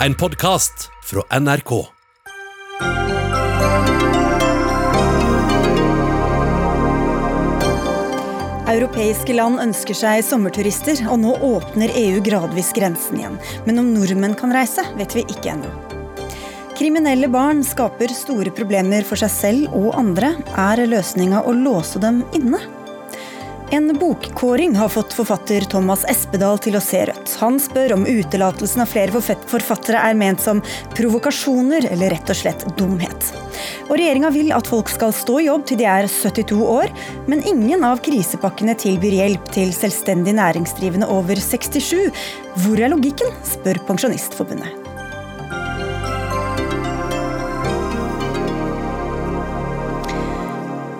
En podkast fra NRK. Europeiske land ønsker seg sommerturister, og nå åpner EU gradvis grensen igjen. Men om nordmenn kan reise, vet vi ikke ennå. Kriminelle barn skaper store problemer for seg selv og andre. Er løsninga å låse dem inne? En bokkåring har fått forfatter Thomas Espedal til å se rødt. Han spør om utelatelsen av flere forfattere er ment som provokasjoner eller rett og slett dumhet. Og Regjeringa vil at folk skal stå i jobb til de er 72 år, men ingen av krisepakkene tilbyr hjelp til selvstendig næringsdrivende over 67. Hvor er logikken, spør Pensjonistforbundet.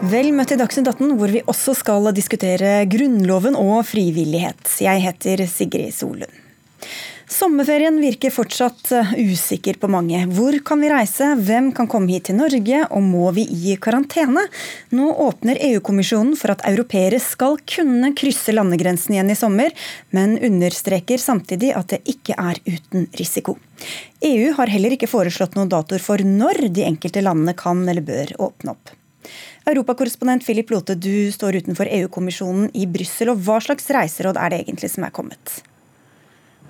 Vel møtt i Dagsnytt 18, hvor vi også skal diskutere Grunnloven og frivillighet. Jeg heter Sigrid Solund. Sommerferien virker fortsatt eh, usikker på mange. Hvor kan vi reise, hvem kan komme hit til Norge, og må vi i karantene? Nå åpner EU-kommisjonen for at europeere skal kunne krysse landegrensen igjen i sommer, men understreker samtidig at det ikke er uten risiko. EU har heller ikke foreslått noen datoer for når de enkelte landene kan eller bør åpne opp. Europakorrespondent Philip Lote, du står utenfor EU-kommisjonen i Brussel. Hva slags reiseråd er det egentlig som er kommet?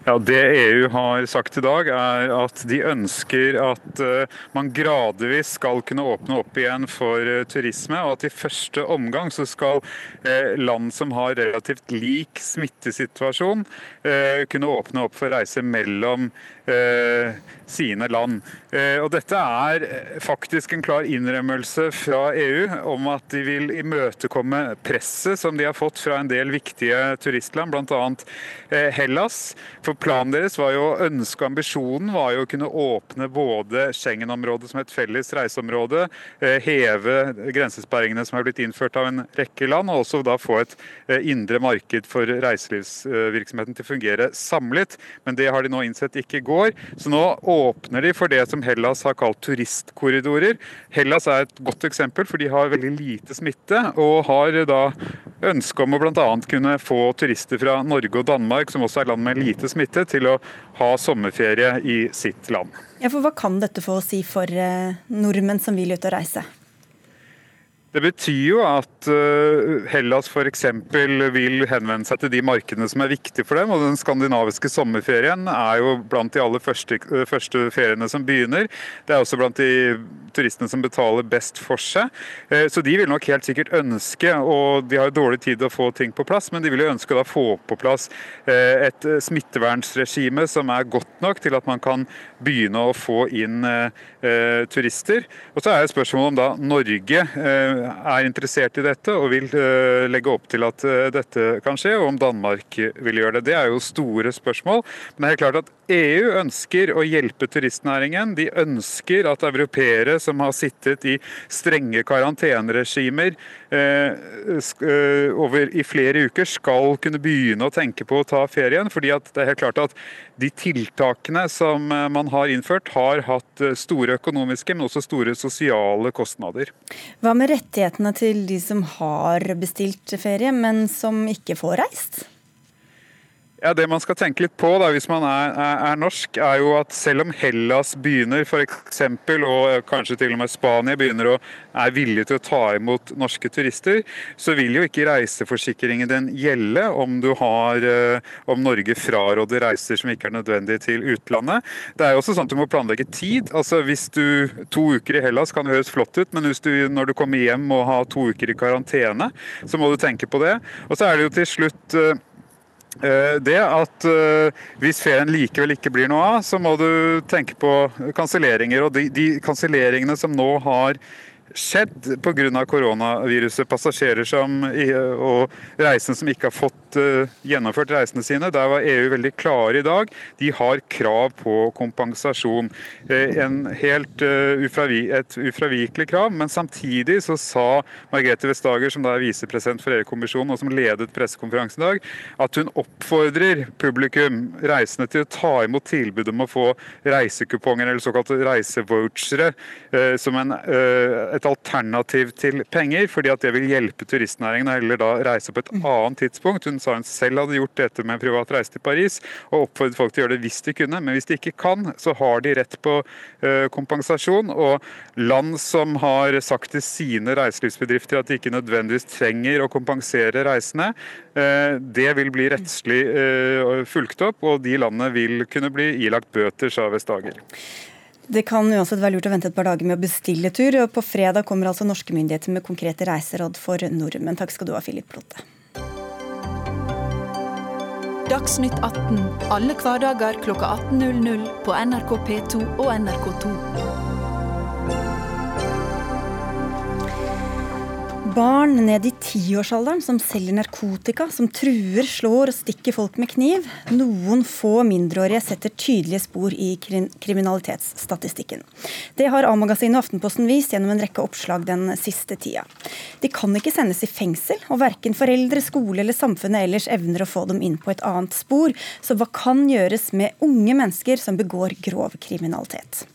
Ja, Det EU har sagt i dag, er at de ønsker at eh, man gradvis skal kunne åpne opp igjen for eh, turisme. Og at i første omgang så skal eh, land som har relativt lik smittesituasjon, kunne åpne opp for reiser mellom sine land. Eh, og Dette er eh, faktisk en klar innrømmelse fra EU om at de vil imøtekomme presset som de har fått fra en del viktige turistland, bl.a. Eh, Hellas. For Planen deres var jo ønske og ambisjonen var jo å kunne åpne både Schengen-området som et felles reiseområde, heve grensesperringene som har blitt innført av en rekke land, og også da få et indre marked for reiselivsvirksomheten til å fungere samlet. Men det har de nå innsett ikke går. Så nå åpner de for det som Hellas har kalt turistkorridorer. Hellas er et godt eksempel, for de har veldig lite smitte, og har da ønske om å bl.a. kunne få turister fra Norge og Danmark, som også er land med lite smitte, til å ha sommerferie i sitt land. Ja, for Hva kan dette få å si for eh, nordmenn som vil ut og reise? Det betyr jo at eh, Hellas f.eks. vil henvende seg til de markedene som er viktige for dem. og Den skandinaviske sommerferien er jo blant de aller første, eh, første, feriene som begynner. Det er også blant de turistene som betaler best for seg. Eh, så de vil nok helt sikkert ønske, og de har jo dårlig tid til å få ting på plass, men de vil jo ønske å få på plass et smittevernsregime som er godt nok til at man kan begynne å få inn turister. Og så er jo spørsmålet om da Norge er interessert i dette og vil eh, legge opp til at eh, dette kan skje, og om Danmark vil gjøre det. Det er jo store spørsmål. Men det er klart at EU ønsker å hjelpe turistnæringen. De ønsker at europeere som har sittet i strenge karanteneregimer over i flere uker, skal kunne begynne å tenke på å ta ferien. fordi det er helt klart at de tiltakene som man har innført, har hatt store økonomiske, men også store sosiale kostnader. Hva med rettighetene til de som har bestilt ferie, men som ikke får reist? Ja, Det man skal tenke litt på da, hvis man er, er, er norsk, er jo at selv om Hellas begynner f.eks., og kanskje til og med Spania begynner å er villige til å ta imot norske turister, så vil jo ikke reiseforsikringen din gjelde om, har, eh, om Norge fraråder reiser som ikke er nødvendige til utlandet. Det er jo også sånn at Du må planlegge tid. altså hvis du To uker i Hellas kan høres flott ut, men du når du kommer hjem må ha to uker i karantene, så må du tenke på det. Og så er det jo til slutt eh, Eh, det at eh, hvis ferien likevel ikke blir noe av, så må du tenke på kanselleringer. Og de, de kanselleringene som nå har skjedd pga. koronaviruset. Passasjerer som, og reisende som ikke har fått uh, gjennomført reisene sine. Der var EU veldig klare i dag. De har krav på kompensasjon. Uh, en helt uh, ufravi, et ufravikelig krav, men samtidig så sa Margrethe Vestager, som da er visepresident for EU-kommisjonen og som ledet pressekonferansen i dag, at hun oppfordrer publikum, reisende, til å ta imot tilbud om å få reisekuponger eller såkalte reisevouchere som en, et et alternativ til penger, fordi at det vil hjelpe turistnæringen å heller da reise på et mm. annet tidspunkt. Hun sa hun selv hadde gjort dette med en privat reise til Paris, og oppfordret folk til å gjøre det hvis de kunne. Men hvis de ikke kan, så har de rett på uh, kompensasjon. Og land som har sagt til sine reiselivsbedrifter at de ikke nødvendigvis trenger å kompensere reisende, uh, det vil bli rettslig uh, fulgt opp, og de landene vil kunne bli ilagt bøter, sa Vestager. Det kan uansett være lurt å vente et par dager med å bestille tur. og På fredag kommer altså norske myndigheter med konkrete reiseråd for nordmenn. Takk skal du ha, Filip Lotte. Dagsnytt 18 alle hverdager kl 18.00 på NRK P2 og NRK2. Barn ned i tiårsalderen som selger narkotika, som truer, slår og stikker folk med kniv. Noen få mindreårige setter tydelige spor i kriminalitetsstatistikken. Det har A-magasinet og Aftenposten vist gjennom en rekke oppslag den siste tida. De kan ikke sendes i fengsel, og verken foreldre, skole eller samfunnet ellers evner å få dem inn på et annet spor. Så hva kan gjøres med unge mennesker som begår grov kriminalitet?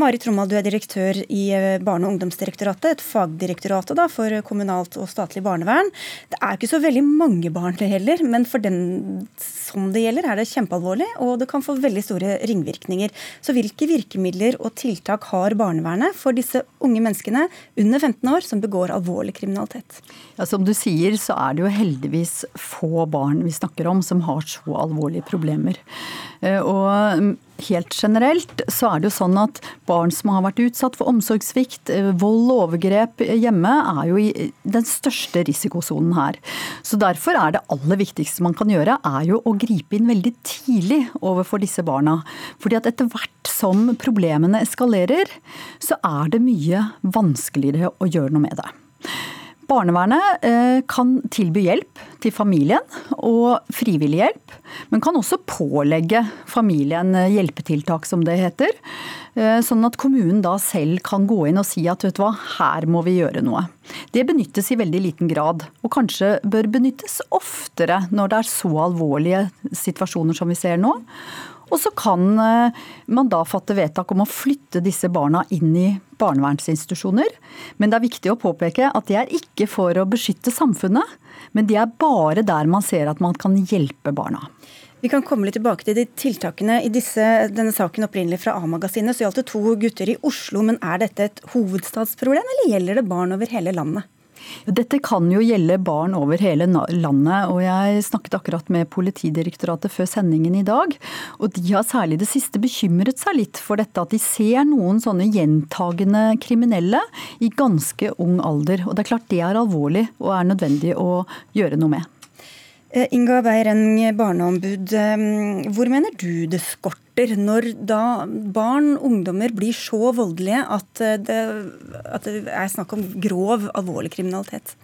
Marit Tromald, du er direktør i eh, Barne- og ungdomsdirektoratet, et fagdirektorat for kommunalt og statlig barnevern. Det er ikke så veldig mange barn det heller, men for den som det gjelder, er det kjempealvorlig, og det kan få veldig store ringvirkninger. Så hvilke virkemidler og tiltak har barnevernet for disse unge menneskene under 15 år som begår alvorlig kriminalitet? Ja, Som du sier, så er det jo heldigvis få barn vi snakker om som har så alvorlige problemer. Eh, og helt generelt så er det jo sånn at barn som har vært utsatt for omsorgssvikt, eh, vold og overgrep hjemme, er jo i den største risikosonen her. Så derfor er det aller viktigste man kan gjøre, er jo å gripe inn veldig tidlig overfor disse barna. Fordi at etter hvert som problemene eskalerer, så er det mye vanskeligere å gjøre noe med det. Barnevernet eh, kan tilby hjelp til familien og frivillig hjelp, men kan også pålegge familien eh, hjelpetiltak, som det heter. Eh, sånn at kommunen da selv kan gå inn og si at vet du hva, her må vi gjøre noe. Det benyttes i veldig liten grad, og kanskje bør benyttes oftere når det er så alvorlige situasjoner som vi ser nå. Og så kan eh, man da fatte vedtak om å flytte disse barna inn i barnevernsinstitusjoner. Men det er viktig å påpeke at de er ikke for å beskytte samfunnet, men de er bare der man ser at man kan hjelpe barna. Vi kan komme litt tilbake til de tiltakene. I disse, denne saken opprinnelig fra A-magasinet så gjaldt det to gutter i Oslo, men er dette et hovedstadsproblem, eller gjelder det barn over hele landet? Dette kan jo gjelde barn over hele landet. og Jeg snakket akkurat med Politidirektoratet før sendingen i dag. og De har særlig det siste bekymret seg litt for dette at de ser noen sånne gjentagende kriminelle i ganske ung alder. og Det er klart det er alvorlig og er nødvendig å gjøre noe med. Eh, Inga Beireng, barneombud. Eh, hvor mener du det skorter når da barn, ungdommer, blir så voldelige at eh, det, at det er snakk om grov, alvorlig kriminalitet?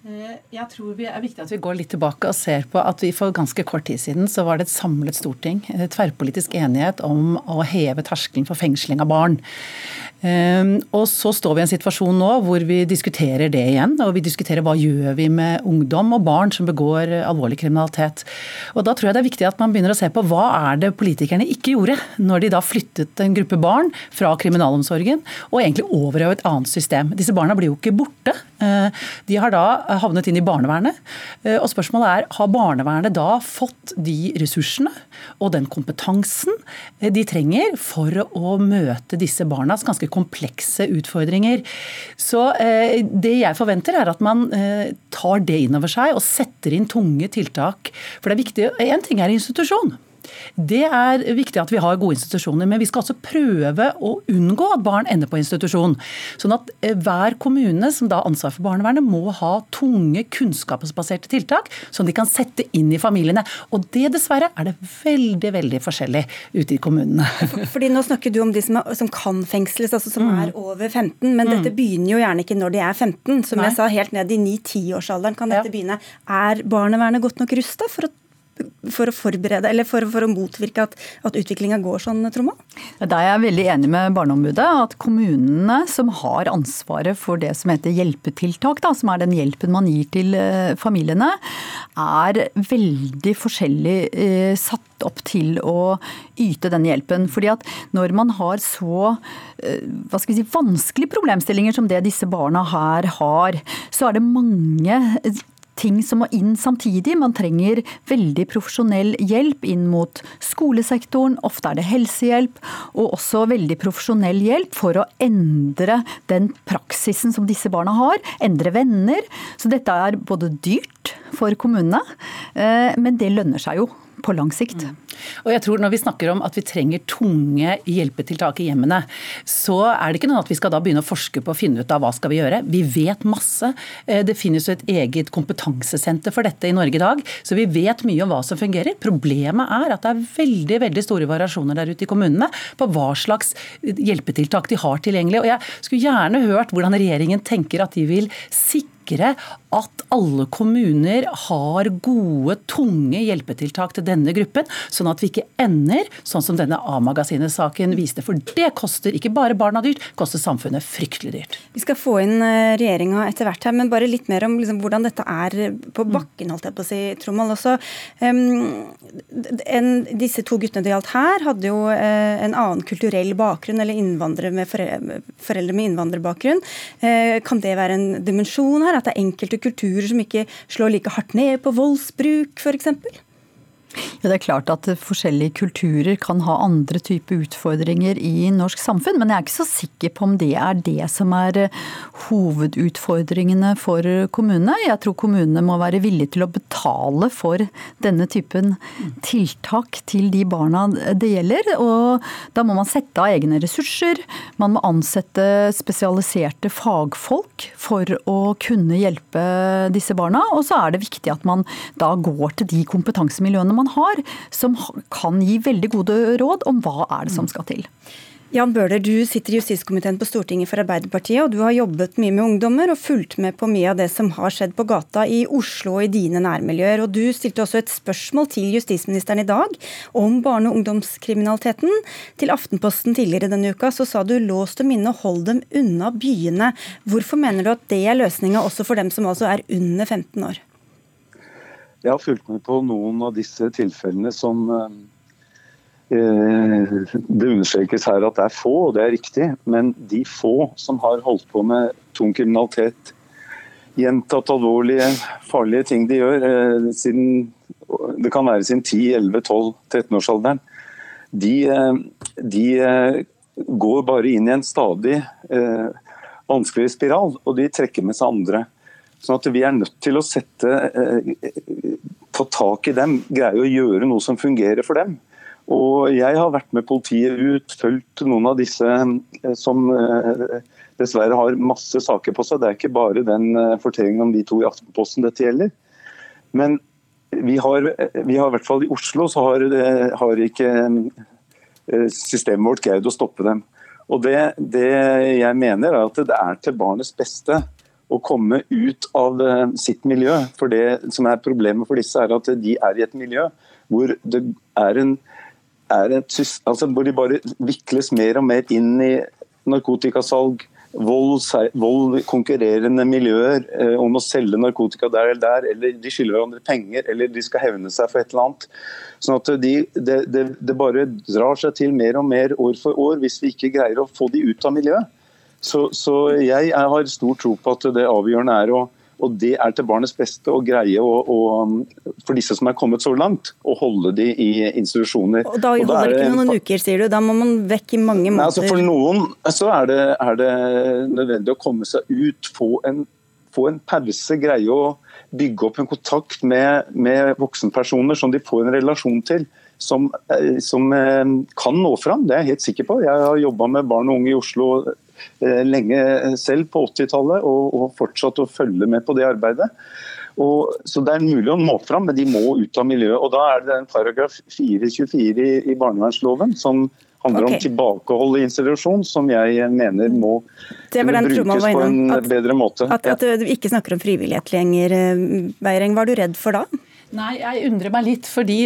Jeg tror det er viktig at vi går litt tilbake og ser på at vi for ganske kort tid siden så var det et samlet storting, tverrpolitisk enighet om å heve terskelen for fengsling av barn. Ehm, og så står vi i en situasjon nå hvor vi diskuterer det igjen. Og vi diskuterer hva gjør vi med ungdom og barn som begår alvorlig kriminalitet. Og da tror jeg det er viktig at man begynner å se på hva er det politikerne ikke gjorde når de da flyttet en gruppe barn fra kriminalomsorgen og egentlig over i et annet system. Disse barna blir jo ikke borte. Ehm, de har da havnet inn i barnevernet. Ehm, og spørsmålet er har barnevernet da fått de ressursene og den kompetansen de trenger for å møte disse barnas ganske komplekse utfordringer. Så eh, det jeg forventer er at man eh, tar det inn over seg og setter inn tunge tiltak. For det er viktig, Én ting er institusjon. Det er viktig at vi har gode institusjoner, men vi skal også prøve å unngå at barn ender på institusjon. Sånn at eh, hver kommune som da har ansvar for barnevernet, må ha tunge, kunnskapsbaserte tiltak som de kan sette inn i familiene. Og det dessverre er det veldig, veldig forskjellig ute i kommunene. Fordi Nå snakker du om de som, er, som kan fengsles, altså som mm. er over 15. Men mm. dette begynner jo gjerne ikke når de er 15. Som Nei. jeg sa, helt ned i 9-10-årsalderen kan dette ja. begynne. Er barnevernet godt nok rusta for å for å forberede, eller for, for å motvirke at, at utviklinga går sånn, Tromma? Da er jeg veldig enig med Barneombudet. At kommunene som har ansvaret for det som heter hjelpetiltak, da, som er den hjelpen man gir til eh, familiene, er veldig forskjellig eh, satt opp til å yte denne hjelpen. Fordi at når man har så eh, hva skal vi si, vanskelige problemstillinger som det disse barna her har, så er det mange ting som må inn samtidig. Man trenger veldig profesjonell hjelp inn mot skolesektoren, ofte er det helsehjelp, og også veldig profesjonell hjelp for å endre den praksisen som disse barna har. Endre venner. Så dette er både dyrt for kommunene, eh, men det lønner seg jo på lang sikt. Mm. Og jeg tror Når vi snakker om at vi trenger tunge hjelpetiltak i hjemmene, så er det ikke noe at vi skal da begynne å forske på å finne ut av hva skal vi gjøre. Vi vet masse. Eh, det finnes jo et eget kompetansesenter for dette i Norge i dag, så vi vet mye om hva som fungerer. Problemet er at det er veldig veldig store variasjoner der ute i kommunene på hva slags hjelpetiltak de har tilgjengelig. Og Jeg skulle gjerne hørt hvordan regjeringen tenker at de vil sikre at alle kommuner har gode, tunge hjelpetiltak til denne gruppen, sånn at vi ikke ender sånn som denne A-magasinet-saken viste. For det koster ikke bare barna dyrt, det koster samfunnet fryktelig dyrt. Vi skal få inn eh, regjeringa etter hvert her, men bare litt mer om liksom, hvordan dette er på bakken, holdt jeg på å si, Trommald. Også. Um, en, disse to guttene det gjaldt her, hadde jo uh, en annen kulturell bakgrunn, eller innvandrere med foreldre, foreldre med innvandrerbakgrunn. Uh, kan det være en dimensjon her, at det er enkelte kulturer som ikke slår like hardt ned på voldsbruk, f.eks.? Ja, Det er klart at forskjellige kulturer kan ha andre typer utfordringer i norsk samfunn, men jeg er ikke så sikker på om det er det som er eh, hovedutfordringene for kommunene. Jeg tror kommunene må være villige til å betale for denne typen tiltak til de barna det gjelder. Og da må man sette av egne ressurser. Man må ansette spesialiserte fagfolk for å kunne hjelpe disse barna. Og så er det viktig at man da går til de kompetansemiljøene man har, som kan gi veldig gode råd om hva er det som skal til. Jan Bøhler, du sitter i justiskomiteen på Stortinget for Arbeiderpartiet, og du har jobbet mye med ungdommer og fulgt med på mye av det som har skjedd på gata i Oslo og i dine nærmiljøer. Og Du stilte også et spørsmål til justisministeren i dag om barne- og ungdomskriminaliteten. Til Aftenposten tidligere denne uka så sa du lås dem inne og hold dem unna byene. Hvorfor mener du at det er løsninga også for dem som altså er under 15 år? Jeg har fulgt med på noen av disse tilfellene som eh, Det understrekes her at det er få, og det er riktig. Men de få som har holdt på med tung kriminalitet, gjentatt alvorlige, farlige ting de gjør, eh, siden, det kan være sin 10-11-12-13-årsalderen, de, eh, de går bare inn i en stadig vanskeligere spiral, og de trekker med seg andre. Sånn at Vi er nødt til å sette, eh, ta tak i dem, greie å gjøre noe som fungerer for dem. Og Jeg har vært med politiet ut, fulgt noen av disse eh, som eh, dessverre har masse saker på seg. Det er ikke bare den fortellingen om de to i Aftenposten dette gjelder. Men vi har, vi har i hvert fall i Oslo så har, har ikke systemet vårt greid å stoppe dem. Og det, det jeg mener er at det er til barnets beste å komme ut av eh, sitt miljø. For det som er Problemet for disse er at de er i et miljø hvor det er en er et, altså hvor de bare vikles mer og mer inn i narkotikasalg, vold, vold konkurrerende miljøer eh, om å selge narkotika der eller der, eller de skylder hverandre penger, eller de skal hevne seg for et eller annet. Sånn at de, det, de, det bare drar seg til mer og mer år for år hvis vi ikke greier å få de ut av miljøet. Så, så jeg, jeg, har stor tro på at det avgjørende er å og det er til barnets beste å greie å, å, for disse som er kommet så langt, å holde de i institusjoner. Og Da holder det ikke noen uker, sier du? Da må man vekk i mange måneder? Altså for noen så er det, er det, nødvendig å komme seg ut, få en, få en pause, greie å bygge opp en kontakt med, med voksenpersoner som de får en relasjon til. Som, eh, som, eh, kan nå fram, det er jeg helt sikker på. Jeg har jobba med barn og unge i Oslo lenge selv på 80-tallet, og, og fortsatt å følge med på det arbeidet. Og, så Det er mulig å nå fram, men de må ut av miljøet. og Da er det en paragraf 424 i, i barnevernsloven som handler okay. om tilbakehold i institusjon, som jeg mener må brukes på en at, bedre måte. At, at, du ikke snakker om frivillighet lenger, Beiring. Var du redd for da? Nei, jeg undrer meg litt, fordi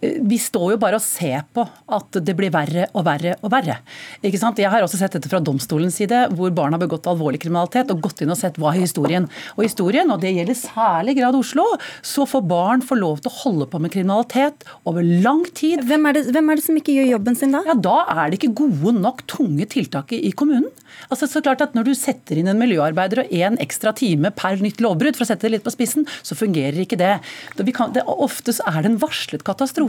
vi står jo bare og ser på at det blir verre og verre og verre. Ikke sant? Jeg har også sett dette fra domstolens side, hvor barn har begått alvorlig kriminalitet og gått inn og sett hva er historien. Og historien, og det gjelder særlig grad Oslo, så får barn få lov til å holde på med kriminalitet over lang tid. Hvem er det, hvem er det som ikke gjør jobben sin da? Ja, Da er det ikke gode nok tunge tiltak i kommunen. Altså så klart at Når du setter inn en miljøarbeider og én ekstra time per nytt lovbrudd, for å sette det litt på spissen, så fungerer ikke det. det, kan, det oftest er det en varslet katastrofe.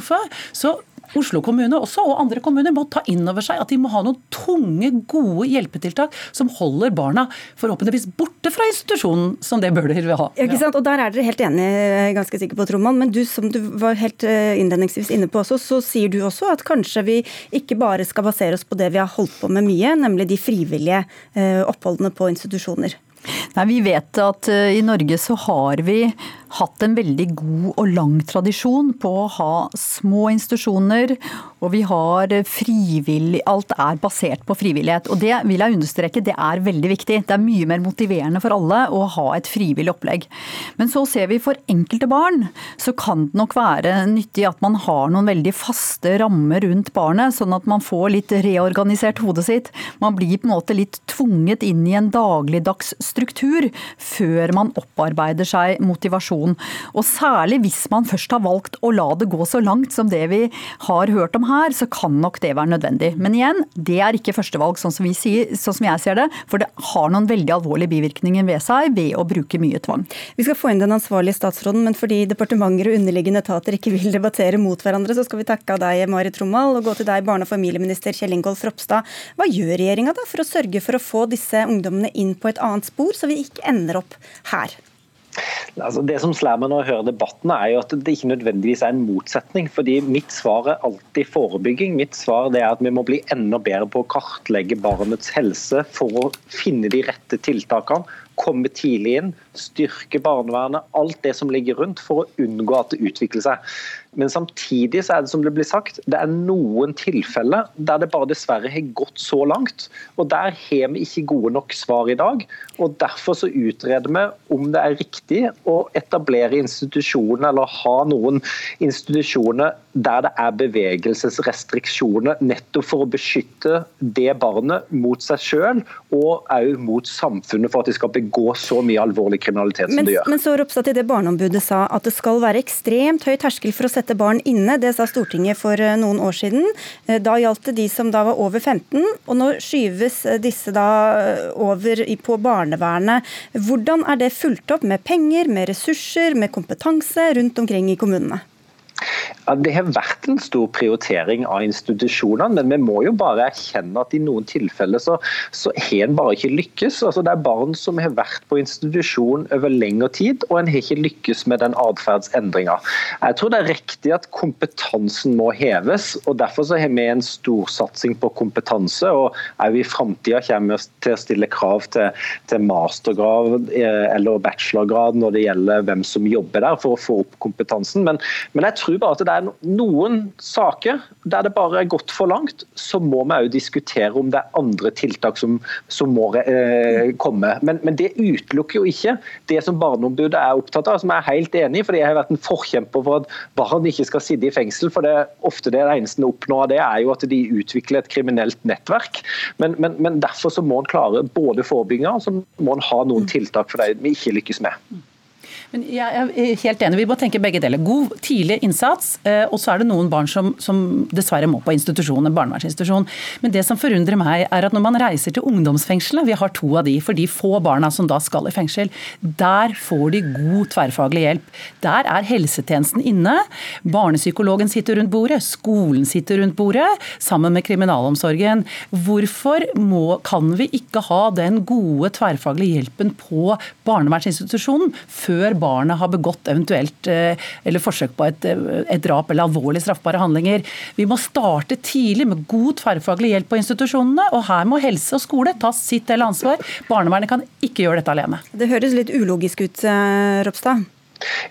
Så Oslo kommune også, og andre kommuner må ta inn over seg at de må ha noen tunge, gode hjelpetiltak som holder barna forhåpentligvis borte fra institusjonen, som det bør de ha. Ja, ikke sant? Og Der er dere helt enige, ganske sikker på, Troman. Men du som du var helt eh, innledningsvis inne på også, så sier du også at kanskje vi ikke bare skal basere oss på det vi har holdt på med mye, nemlig de frivillige eh, oppholdene på institusjoner. Nei, Vi vet at i Norge så har vi hatt en veldig god og lang tradisjon på å ha små institusjoner, og vi har frivillig Alt er basert på frivillighet. Og det vil jeg understreke, det er veldig viktig. Det er mye mer motiverende for alle å ha et frivillig opplegg. Men så ser vi for enkelte barn, så kan det nok være nyttig at man har noen veldig faste rammer rundt barnet, sånn at man får litt reorganisert hodet sitt. Man blir på en måte litt tvunget inn i en dagligdags struktur før man opparbeider seg motivasjon. Og særlig hvis man først har valgt å la det gå så langt som det vi har hørt om her, så kan nok det være nødvendig. Men igjen, det er ikke førstevalg, sånn som, sier, sånn som jeg ser det. For det har noen veldig alvorlige bivirkninger ved seg ved å bruke mye tvang. Vi skal få inn den ansvarlige statsråden, men fordi departementer og underliggende etater ikke vil debattere mot hverandre, så skal vi takke av deg, Marit Trommal, og gå til deg, barne- og familieminister Kjell Ingolf Ropstad. Hva gjør regjeringa for å sørge for å få disse ungdommene inn på et annet spor, så vi ikke ender opp her? Altså det som slår meg når jeg hører debatten, er jo at det ikke nødvendigvis er en motsetning. fordi Mitt svar er alltid forebygging. Mitt svar er at vi må bli enda bedre på å kartlegge barnets helse for å finne de rette tiltakene. Komme tidlig inn, styrke barnevernet, alt det som ligger rundt for å unngå at det utvikler seg. Men samtidig så er det som det blir sagt, det er noen tilfeller der det bare dessverre har gått så langt. og Der har vi ikke gode nok svar i dag. og Derfor så utreder vi om det er riktig å etablere institusjoner eller ha noen institusjoner der det er bevegelsesrestriksjoner, nettopp for å beskytte det barnet mot seg selv og òg mot samfunnet for at de skal begå så mye alvorlig kriminalitet som men, de gjør. Men så Ropstad til det Barneombudet sa, at det skal være ekstremt høy terskel for å sette barn inne. Det sa Stortinget for eh, noen år siden. Eh, da gjaldt det de som da var over 15, og nå skyves eh, disse da over på barnevernet. Hvordan er det fulgt opp med penger, med ressurser, med kompetanse rundt omkring i kommunene? Ja, Det har vært en stor prioritering av institusjonene, men vi må jo bare erkjenne at i noen tilfeller så, så har en bare ikke lykkes. Altså, det er barn som har vært på institusjon over lengre tid, og en har ikke lykkes med den atferdsendringa. Jeg tror det er riktig at kompetansen må heves, og derfor så har vi en storsatsing på kompetanse. og Òg I framtida kommer vi til å stille krav til, til mastergrad eh, eller bachelorgrad når det gjelder hvem som jobber der, for å få opp kompetansen. Men, men jeg tror bare at det er noen saker der det bare er gått for langt, så må vi òg diskutere om det er andre tiltak som, som må eh, komme. Men, men, det utelukker jo ikke det som Barneombudet er opptatt av, som jeg er helt enig i. fordi Jeg har vært en forkjemper for at barn ikke skal sitte i fengsel. for det, er ofte det eneste en oppnår av det, er jo at de utvikler et kriminelt nettverk. Men, men, men derfor så må en klare både forebygginga og så må en ha noen tiltak for det vi ikke lykkes med. Men jeg er helt enig, Vi må tenke begge deler. God tidlig innsats, eh, og så er det noen barn som, som dessverre må på institusjon, en barnevernsinstitusjon. Men det som forundrer meg, er at når man reiser til ungdomsfengslene, vi har to av de for de få barna som da skal i fengsel, der får de god tverrfaglig hjelp. Der er helsetjenesten inne. Barnepsykologen sitter rundt bordet, skolen sitter rundt bordet, sammen med kriminalomsorgen. Hvorfor må, kan vi ikke ha den gode tverrfaglige hjelpen på barnevernsinstitusjonen før barnet har begått eventuelt eh, eller forsøk på et, eh, et drap eller alvorlig straffbare handlinger. Vi må starte tidlig med god tverrfaglig hjelp på institusjonene, og her må helse og skole ta sitt del ansvar. Barnevernet kan ikke gjøre dette alene. Det høres litt ulogisk ut, eh, Ropstad?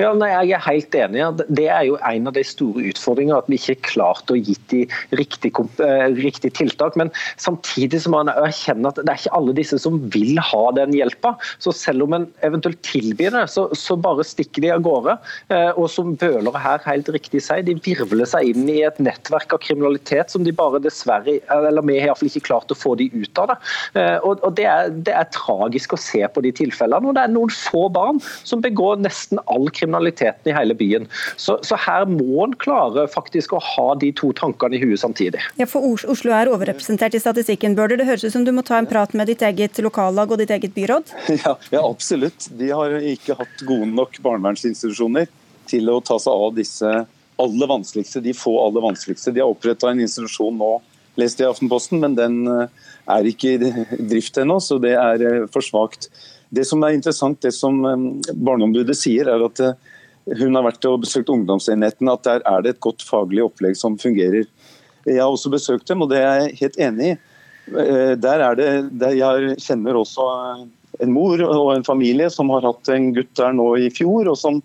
Ja, nei, Jeg er helt enig. Det er jo en av de store utfordringene at vi ikke har klart å gi de riktige eh, riktig tiltak. Men samtidig så må en erkjenne at det er ikke alle disse som vil ha den hjelpa. Så selv om en eventuelt tilbyr det, så, så bare stikker de av gårde. Eh, og som Bøhler her helt riktig sier, de virvler seg inn i et nettverk av kriminalitet som de bare dessverre, eller vi har iallfall ikke klart å få de ut av det. Eh, og, og det, er, det er tragisk å se på de tilfellene. Og det er noen få barn som begår nesten all all kriminaliteten i hele byen. Så, så her må en klare faktisk å ha de to tankene i huet samtidig. Ja, for Oslo er overrepresentert i statistikken, Bør Det høres ut som du må ta en prat med ditt eget lokallag og ditt eget byråd? Ja, ja absolutt. De har ikke hatt gode nok barnevernsinstitusjoner til å ta seg av disse aller vanskeligste, de få aller vanskeligste. De har oppretta en institusjon nå, leste jeg i Aftenposten, men den eh, er ikke i drift ennå, så det er eh, for svakt. Det som er interessant, det som um, Barneombudet sier, er at uh, hun har vært og besøkt ungdomsenheten, at der er det et godt faglig opplegg som fungerer. Jeg har også besøkt dem, og det er jeg helt enig i. Uh, der er det, der jeg kjenner også uh, en mor og en familie som har hatt en gutt der nå i fjor, og som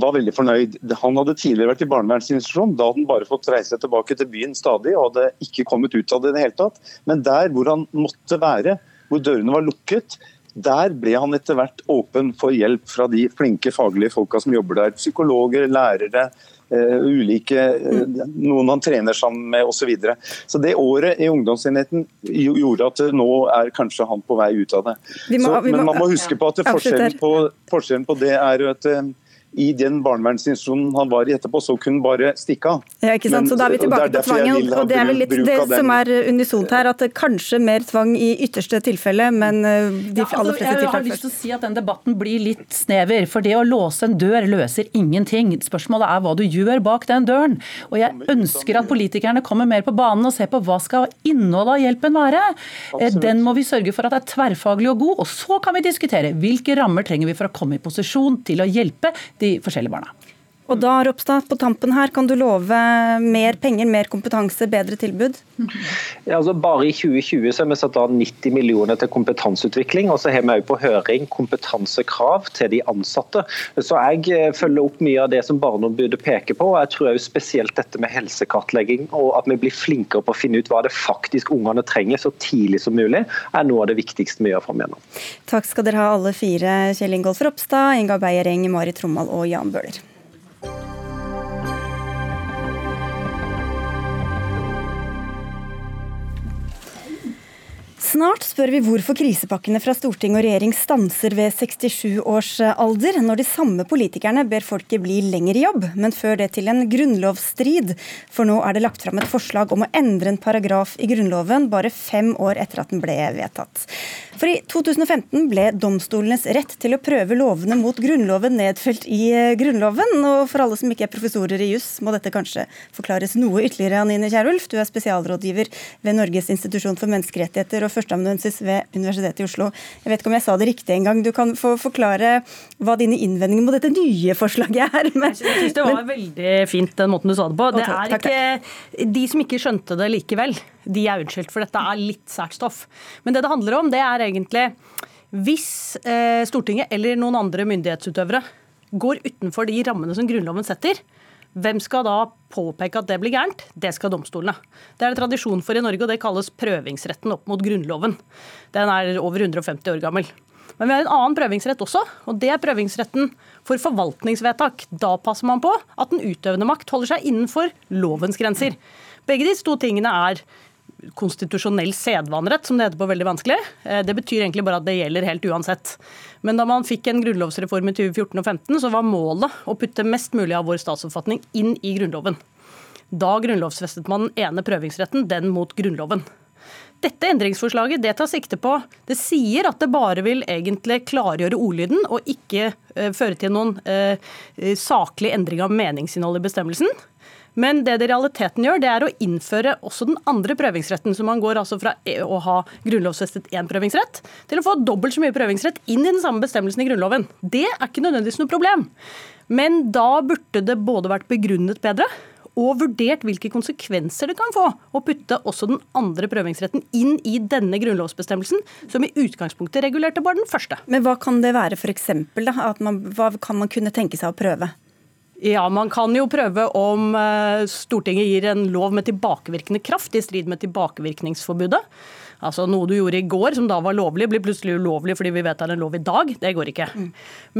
var veldig fornøyd. Han hadde tidligere vært i barnevernsinstitusjon. Da hadde han bare fått reise tilbake til byen stadig og hadde ikke kommet ut av det i det hele tatt. Men der hvor han måtte være, hvor dørene var lukket, der ble han etter hvert åpen for hjelp fra de flinke faglige folka som jobber der. Psykologer, lærere, uh, ulike uh, Noen han trener sammen med osv. Så, videre. så det året i ungdomsenheten gjorde at nå er kanskje han på vei ut av det. Må, så, men man må huske på at forskjellen på, forskjellen på det er at i den barnevernsinstitusjonen han var i etterpå, så kunne han bare stikke av. Ja, ikke sant? Men, så Da er vi tilbake på tvangen. og Det er vel litt det som er unisont her, at det kanskje mer tvang i ytterste tilfelle, men eh, de ja, altså, aller fleste tilfeller Jeg har lyst til å si at den debatten blir litt snever. For det å låse en dør løser ingenting. Spørsmålet er hva du gjør bak den døren. Og jeg ønsker at politikerne kommer mer på banen og ser på hva skal innholdet av hjelpen være. Eh, Absolutt. Den må vi sørge for at er tverrfaglig og god, og så kan vi diskutere hvilke rammer trenger vi for å komme i posisjon til å hjelpe de forskjellige barna. Og da, Ropstad, på tampen her, kan du love mer penger, mer kompetanse, bedre tilbud? Ja, altså bare i 2020 så har vi satt av 90 millioner til kompetanseutvikling. Og så har vi òg på høring kompetansekrav til de ansatte. Så jeg eh, følger opp mye av det som Barneombudet peker på. og Jeg tror òg spesielt dette med helsekartlegging og at vi blir flinkere på å finne ut hva det faktisk ungene trenger så tidlig som mulig, er noe av det viktigste vi gjør framover. Takk skal dere ha alle fire, Kjell Ingolf Ropstad, Inga Beiereng, Marit Trommal og Jan Bøhler. Snart spør vi hvorfor krisepakkene fra storting og regjering stanser ved 67 års alder, når de samme politikerne ber folket bli lenger i jobb, men før det til en grunnlovsstrid. For nå er det lagt fram et forslag om å endre en paragraf i Grunnloven bare fem år etter at den ble vedtatt. For i 2015 ble domstolenes rett til å prøve lovene mot Grunnloven nedfelt i eh, Grunnloven. Og for alle som ikke er professorer i juss, må dette kanskje forklares noe ytterligere. Anine Kierulf, du er spesialrådgiver ved Norges institusjon for menneskerettigheter og førsteamanuensis ved Universitetet i Oslo. Jeg vet ikke om jeg sa det riktig engang. Du kan få forklare hva dine innvendinger mot dette nye forslaget er. Men, jeg synes det var veldig fint den måten du sa det på. Det er ikke de som ikke skjønte det likevel de er unnskyldt, for dette er litt sært stoff. Men det det handler om, det er egentlig hvis eh, Stortinget eller noen andre myndighetsutøvere går utenfor de rammene som Grunnloven setter, hvem skal da påpeke at det blir gærent? Det skal domstolene. Det er det tradisjon for i Norge, og det kalles prøvingsretten opp mot Grunnloven. Den er over 150 år gammel. Men vi har en annen prøvingsrett også, og det er prøvingsretten for forvaltningsvedtak. Da passer man på at den utøvende makt holder seg innenfor lovens grenser. Begge disse to tingene er konstitusjonell sedvanerett, som det heter på veldig vanskelig. Eh, det betyr egentlig bare at det gjelder helt uansett. Men da man fikk en grunnlovsreform i 2014 og 2015, så var målet å putte mest mulig av vår statsoppfatning inn i Grunnloven. Da grunnlovsfestet man den ene prøvingsretten, den mot Grunnloven. Dette endringsforslaget det tar sikte på Det sier at det bare vil egentlig klargjøre ordlyden og ikke eh, føre til noen eh, saklig endring av meningsinnholdet i bestemmelsen. Men det det realiteten gjør, det er å innføre også den andre prøvingsretten. Så man går altså fra å ha grunnlovsfestet én prøvingsrett til å få dobbelt så mye prøvingsrett inn i den samme bestemmelsen i Grunnloven. Det er ikke nødvendigvis noe problem. Men da burde det både vært begrunnet bedre og vurdert hvilke konsekvenser det kan få å putte også den andre prøvingsretten inn i denne grunnlovsbestemmelsen, som i utgangspunktet regulerte bare den første. Men hva kan det være f.eks.? Hva kan man kunne tenke seg å prøve? Ja, Man kan jo prøve om eh, Stortinget gir en lov med tilbakevirkende kraft i strid med tilbakevirkningsforbudet. Altså Noe du gjorde i går som da var lovlig, blir plutselig ulovlig fordi vi er en lov i dag. Det går ikke. Mm.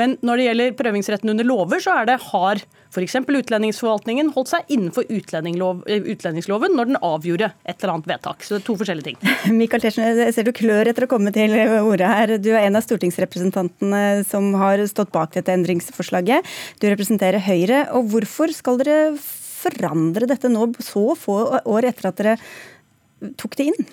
Men når det gjelder prøvingsretten under lover, så er det har f.eks. utlendingsforvaltningen holdt seg innenfor eh, utlendingsloven når den avgjorde et eller annet vedtak. Så det er to forskjellige ting. Michael Tetzschner, jeg ser du klør etter å komme til ordet her. Du er en av stortingsrepresentantene som har stått bak dette endringsforslaget. Du representerer Høyre. og Hvorfor skal dere forandre dette nå så få år etter at dere tok det inn?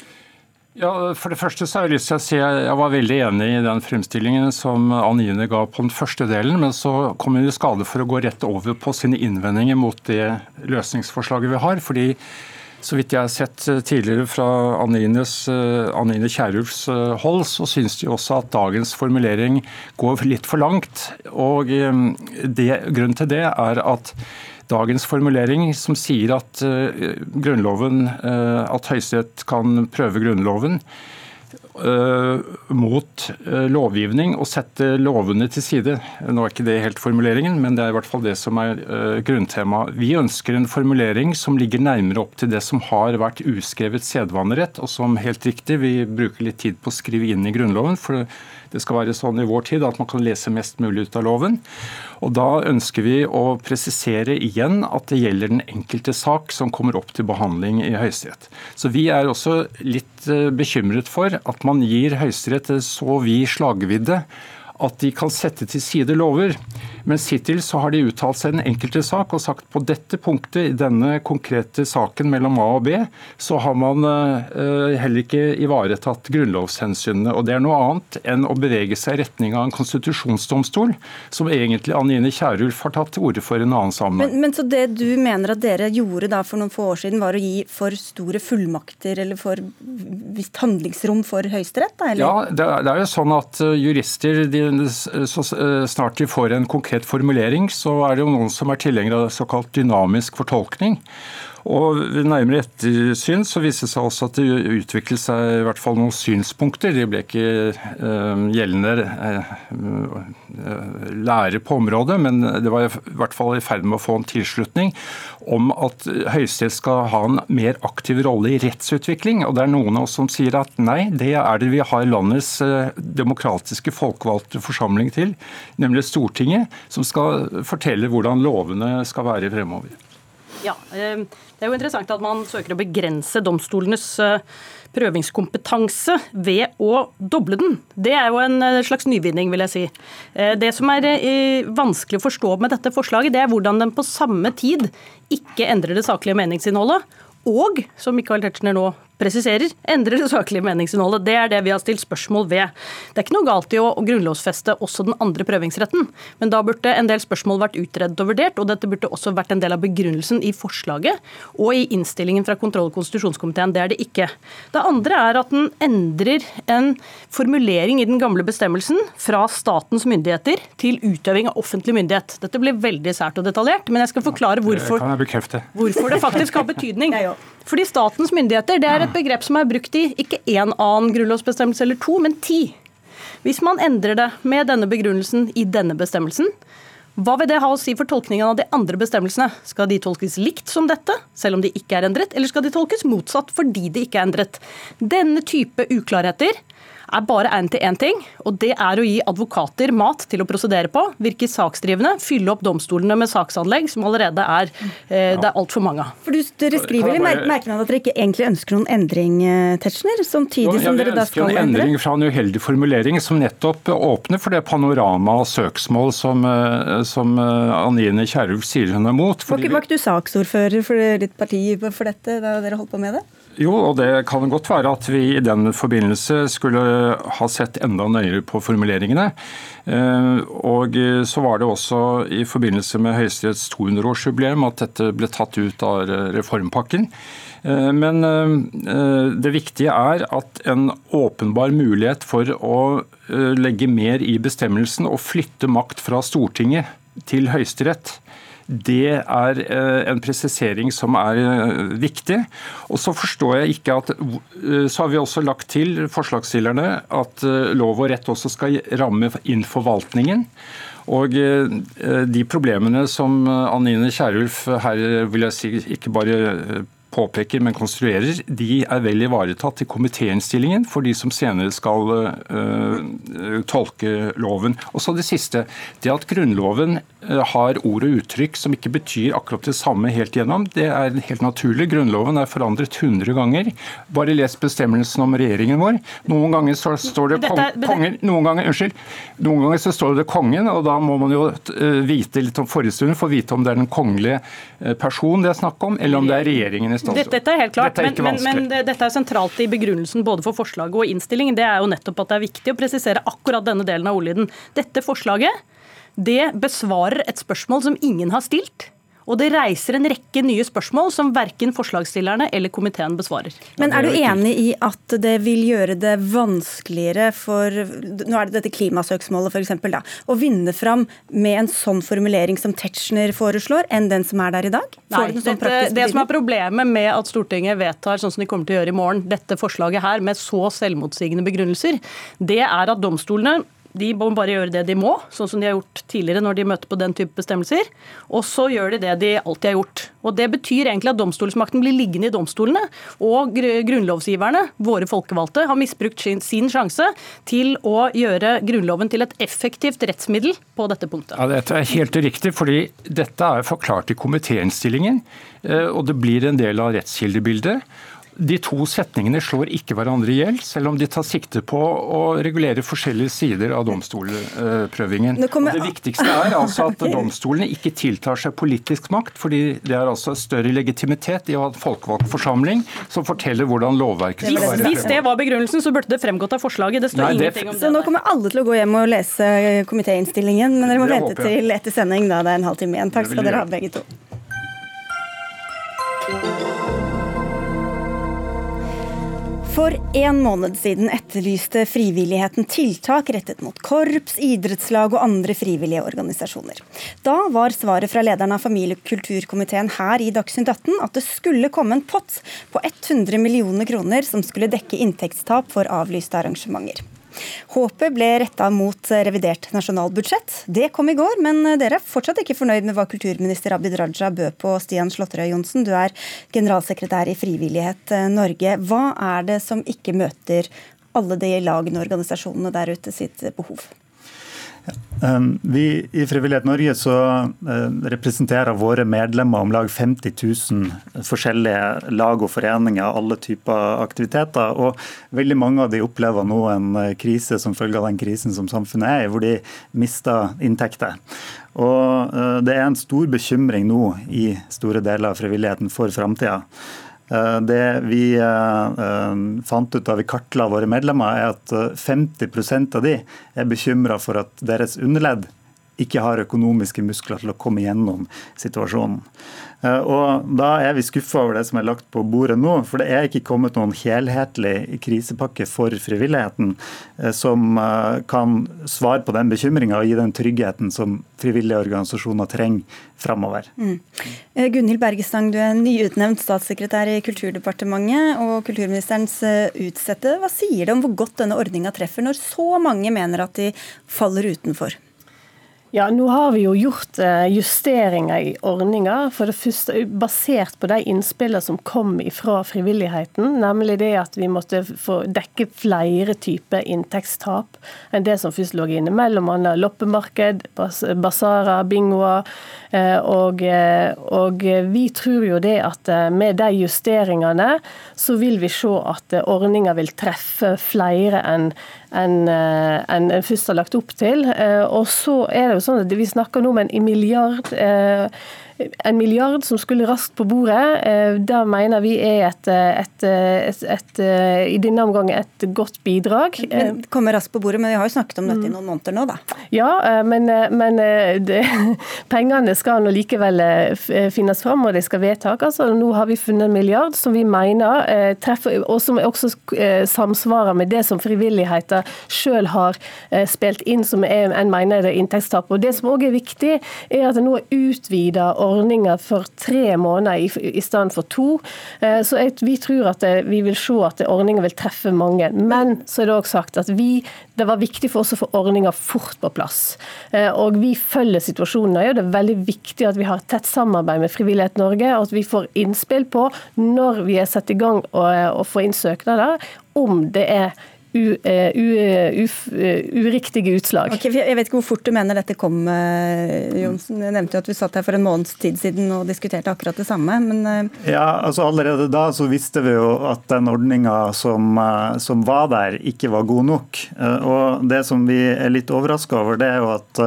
Ja, For det første så har jeg lyst til å si jeg var veldig enig i den fremstillingen som Anine ga på den første delen, men så kom hun i skade for å gå rett over på sine innvendinger mot det løsningsforslaget vi har. fordi så vidt jeg har sett tidligere fra Anines, Anine Kierulfs hold, så syns de også at dagens formulering går litt for langt. Og eh, det, grunnen til det er at dagens formulering som sier at uh, uh, at Høyesterett kan prøve Grunnloven uh, mot lovgivning og sette lovene til side. Nå er ikke det helt formuleringen, men det er i hvert fall det som er grunntemaet. Vi ønsker en formulering som ligger nærmere opp til det som har vært uskrevet sedvanerett, og som helt riktig vi bruker litt tid på å skrive inn i Grunnloven. for det skal være sånn i vår tid at man kan lese mest mulig ut av loven. Og Da ønsker vi å presisere igjen at det gjelder den enkelte sak som kommer opp til behandling i Høyesterett. Så Vi er også litt eh, bekymret for at man gir Høyesterett så vid slagvidde at de kan sette til side lover. Mens hittil så har de uttalt seg i den enkelte sak og sagt på dette punktet i denne konkrete saken mellom A og B, så har man uh, heller ikke ivaretatt grunnlovshensynene. Og det er noe annet enn å bevege seg i retning av en konstitusjonsdomstol, som egentlig Anine Kierulf har tatt til orde for en annen sammenheng. Men, men, så det du mener at dere gjorde da for noen få år siden, var å gi for store fullmakter eller for visst handlingsrom for Høyesterett? Ja, det er, det er jo sånn at uh, jurister de, så snart de får en konkret formulering, så er det jo noen som er tilhengere av såkalt dynamisk fortolkning. Og Ved nærmere ettersyn så viste det seg også at det utviklet seg i hvert fall noen synspunkter. De ble ikke uh, gjeldende uh, lære på området, men det var i hvert fall i ferd med å få en tilslutning om at Høyesterett skal ha en mer aktiv rolle i rettsutvikling. Og det er noen av oss som sier at nei, det er det vi har landets uh, demokratiske folkevalgte forsamling til, nemlig Stortinget, som skal fortelle hvordan lovene skal være fremover. Ja, eh, Det er jo interessant at man søker å begrense domstolenes eh, prøvingskompetanse ved å doble den. Det er jo en eh, slags nyvinning, vil jeg si. Det som er vanskelig å forstå med dette forslaget, det er hvordan den på samme tid ikke endrer det saklige meningsinnholdet, og, som Michael Tetzschner nå presiserer, endrer det saklige meningsinnholdet. Det er det vi har stilt spørsmål ved. Det er ikke noe galt i å, grunnlovfeste også den andre prøvingsretten, men da burde en del spørsmål vært utredet og vurdert, og dette burde også vært en del av begrunnelsen i forslaget og i innstillingen fra kontroll- og konstitusjonskomiteen. Det er det ikke. Det andre er at den endrer en formulering i den gamle bestemmelsen fra statens myndigheter til utøving av offentlig myndighet. Dette blir veldig sært og detaljert, men jeg skal forklare hvorfor, hvorfor det faktisk har betydning. Fordi statens myndigheter det er et begrep som er brukt i ikke én annen grunnlovsbestemmelse eller to, men ti. Hvis man endrer det med denne begrunnelsen i denne bestemmelsen, hva vil det ha å si for tolkningen av de andre bestemmelsene? Skal de tolkes likt som dette, selv om de ikke er endret, eller skal de tolkes motsatt fordi de ikke er endret? Denne type uklarheter er bare egnet til én ting, og det er å gi advokater mat til å prosedere på, virke saksdrivende, fylle opp domstolene med saksanlegg som allerede er eh, det er altfor mange av. For Dere skriver i merknaden at dere ikke egentlig ønsker noen endring, eh, Tetzschner, samtidig som dere da skal endre? en endring fra en uheldig formulering som nettopp åpner for det panorama av søksmål som, eh, som eh, Anine Kierulf sier hun er mot. Var ikke du saksordfører for ditt parti for dette da dere holdt på med det? Jo, og det kan godt være at vi i den forbindelse skulle ha sett enda nøyere på formuleringene. Eh, og så var det også i forbindelse med Høyesteretts 200-årsjubileum at dette ble tatt ut av reformpakken. Eh, men eh, det viktige er at en åpenbar mulighet for å legge mer i bestemmelsen og flytte makt fra Stortinget til Høyesterett Det er en presisering som er viktig. Og så forstår jeg ikke at Så har vi også lagt til forslagsstillerne at lov og rett også skal ramme inn forvaltningen. Og de problemene som Anine Kierulf her vil jeg si ikke bare påpeker, men konstruerer, de er vel ivaretatt i komitéinnstillingen for de som senere skal uh, tolke loven. Og så det siste. Det at Grunnloven uh, har ord og uttrykk som ikke betyr akkurat det samme helt igjennom, det er helt naturlig. Grunnloven er forandret 100 ganger. Bare les bestemmelsen om regjeringen vår. Noen ganger så står det kong, kongen noen ganger, unnskyld, noen ganger så står det kongen, og da må man jo vite litt om forhistorien for å vite om det er den kongelige person det er snakk om, eller om det er regjeringen i dette, dette, er helt klart, dette er men, men, men, dette er sentralt i begrunnelsen både for forslaget og innstillingen. Det er jo nettopp at det er viktig å presisere akkurat denne delen av ordlyden. Dette forslaget det besvarer et spørsmål som ingen har stilt. Og det reiser en rekke nye spørsmål som verken forslagsstillerne eller komiteen besvarer. Men er du enig i at det vil gjøre det vanskeligere for nå er det dette klimasøksmålet for eksempel, da, å vinne fram med en sånn formulering som Tetzschner foreslår, enn den som er der i dag? Nei, sånn dette, det som er problemet med at Stortinget vedtar sånn som de kommer til å gjøre i morgen, dette forslaget her med så selvmotsigende begrunnelser, det er at domstolene de må bare gjøre det de må, sånn som de har gjort tidligere når de møter på den type bestemmelser. Og så gjør de det de alltid har gjort. Og Det betyr egentlig at domstolsmakten blir liggende i domstolene. Og grunnlovsgiverne, våre folkevalgte, har misbrukt sin, sin sjanse til å gjøre Grunnloven til et effektivt rettsmiddel på dette punktet. Ja, Dette er helt riktig, fordi dette er forklart i komitéinnstillingen. Eh, og det blir en del av rettskildebildet. De to setningene slår ikke hverandre i hjel, selv om de tar sikte på å regulere forskjellige sider av domstolprøvingen. Det, kommer... det viktigste er altså at domstolene ikke tiltar seg politisk makt, fordi det er altså større legitimitet i å ha en folkevalgt forsamling som forteller hvordan lovverket skal være. Hvis det var begrunnelsen, så burde det fremgått av forslaget. Det står Nei, ingenting om det. Så nå kommer alle til å gå hjem og lese komitéinnstillingen, men dere må vente til etter sending, da det er en halvtime igjen. Takk skal dere ha, begge to. For en måned siden etterlyste frivilligheten tiltak rettet mot korps, idrettslag og andre frivillige organisasjoner. Da var svaret fra lederen av familie- og kulturkomiteen her i Dagsnytt 18 at det skulle komme en pott på 100 millioner kroner som skulle dekke inntektstap for avlyste arrangementer. Håpet ble retta mot revidert nasjonalbudsjett. Det kom i går, men dere er fortsatt ikke fornøyd med hva kulturminister Abid Raja bød på. Stian Slåtterøy Johnsen, du er generalsekretær i Frivillighet Norge. Hva er det som ikke møter alle de lagene og organisasjonene der ute sitt behov? Um, vi i Frivillighet Norge så uh, representerer våre medlemmer om lag 50 000 forskjellige lag og foreninger, alle typer aktiviteter. og Veldig mange av de opplever nå en uh, krise som følge av den krisen som samfunnet er i, hvor de mister inntekter. Og uh, Det er en stor bekymring nå i store deler av frivilligheten for framtida. Eh, det vi eh, eh, fant ut da vi kartla våre medlemmer, er at 50% av de er bekymra for at deres underledd ikke har økonomiske muskler til å komme gjennom situasjonen. Eh, og Da er vi skuffa over det som er lagt på bordet nå. For det er ikke kommet noen helhetlig krisepakke for frivilligheten eh, som eh, kan svare på den bekymringa og gi den tryggheten som frivillige organisasjoner trenger framover. Mm. Gunhild Bergestang, du er nyutnevnt statssekretær i Kulturdepartementet og kulturministerens utsette. Hva sier det om hvor godt denne ordninga treffer, når så mange mener at de faller utenfor? Ja, Nå har vi jo gjort eh, justeringer i ordninga, for det første basert på de innspillene som kom fra frivilligheten. Nemlig det at vi måtte få dekke flere typer inntektstap enn det som først lå inne. Mellom annet loppemarked, basarer, bingoer. Eh, og, eh, og, vi tror jo det at med de justeringene så vil vi se at ordninga vil treffe flere enn enn en først har lagt opp til. Og så er det jo sånn at Vi snakker nå om en milliard. Eh, en milliard som skulle raskt på bordet, da mener vi er et, et, et, et, i denne omgang et godt bidrag. Men kommer raskt på bordet, men vi har jo snakket om dette i noen måneder nå, da. Ja, men, men det, pengene skal nå likevel finnes fram, og de skal vedtakes. Altså, nå har vi funnet en milliard som vi mener treffer, og som også samsvarer med det som frivilligheten selv har spilt inn, som en mener det er inntektstap. Og Det som også er viktig, er at det nå er utvida ordninger for tre måneder i, i stedet for to. Eh, så jeg, vi tror at det, vi vil se at ordninger vil treffe mange. Men så er det også sagt at vi, det var viktig for oss å få ordninga fort på plass. Eh, og vi følger situasjonen nøye. Det er veldig viktig at vi har tett samarbeid med Frivillighet Norge, og at vi får innspill på når vi er satt i gang å få inn søknader, om det er u, eh, u, eh, u, eh, uriktige utslag. Okay, jeg vet ikke hvor fort du mener dette kom, Johnsen. Jeg nevnte jo at vi satt her for en måneds tid siden og diskuterte akkurat det samme. Men... Ja, altså Allerede da så visste vi jo at den ordninga som, som, var der, ikke var god nok. Og Det som vi er litt overraska over, det er jo at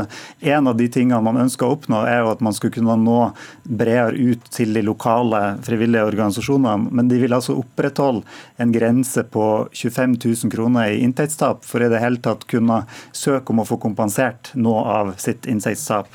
en av de tingene man ønsker å oppnå, er jo at man skulle kunne nå bredere ut til de lokale frivillige organisasjonene. Men de vil altså opprettholde en grense på 25 000 kroner kroner i inntektstap for i det hele tatt kunne søke om å få kompensert noe av sitt inntektstap.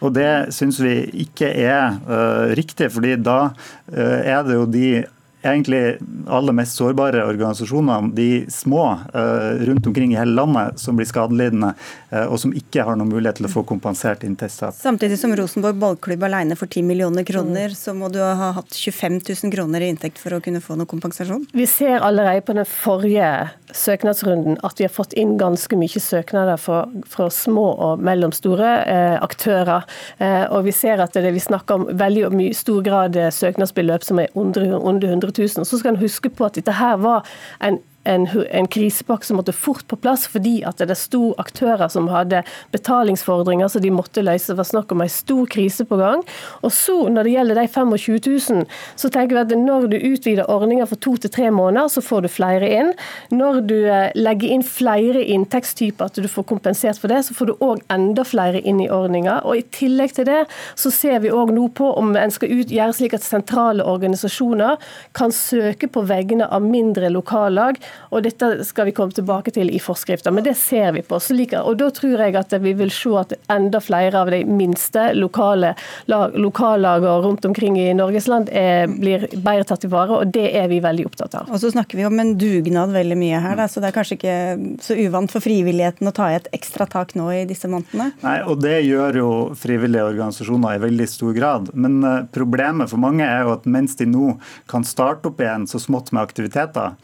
Og Det syns vi ikke er uh, riktig, fordi da uh, er det jo de egentlig aller mest sårbare organisasjonene, de små uh, rundt omkring i hele landet, som blir skadelidende, uh, og som ikke har noen mulighet til å få kompensert inntektstap. Samtidig som Rosenborg ballklubb alene får 10 millioner kroner, så må du ha hatt 25 000 kroner i inntekt for å kunne få noe kompensasjon? Vi ser allerede på den forrige søknadsrunden at vi har fått inn ganske mye søknader fra, fra små og mellomstore eh, aktører. Eh, og vi ser at det vi snakker om veldig mye, stor grad eh, søknadsbeløp som er under, under 100 000. Så skal en huske på at dette her var en en, en krisepakke som måtte fort på plass fordi at det sto aktører som hadde betalingsfordringer så de måtte løse. Det var snakk om en stor krise på gang. Og så, når det gjelder de 25 000, så tenker vi at når du utvider ordninga for to til tre måneder, så får du flere inn. Når du eh, legger inn flere inntektstyper, at du får kompensert for det, så får du òg enda flere inn i ordninga. Og i tillegg til det, så ser vi òg nå på om en skal ut, gjøre slik at sentrale organisasjoner kan søke på vegne av mindre lokallag og Dette skal vi komme tilbake til i forskrifter, men det ser vi på. og Da tror jeg at vi vil se at enda flere av de minste lokale lokallagene rundt omkring i Norges land er, blir bedre tatt i vare, og det er vi veldig opptatt av. Og Så snakker vi om en dugnad veldig mye her, da, så det er kanskje ikke så uvant for frivilligheten å ta i et ekstra tak nå i disse månedene? Nei, og det gjør jo frivillige organisasjoner i veldig stor grad. Men eh, problemet for mange er jo at mens de nå kan starte opp igjen så smått med aktiviteter,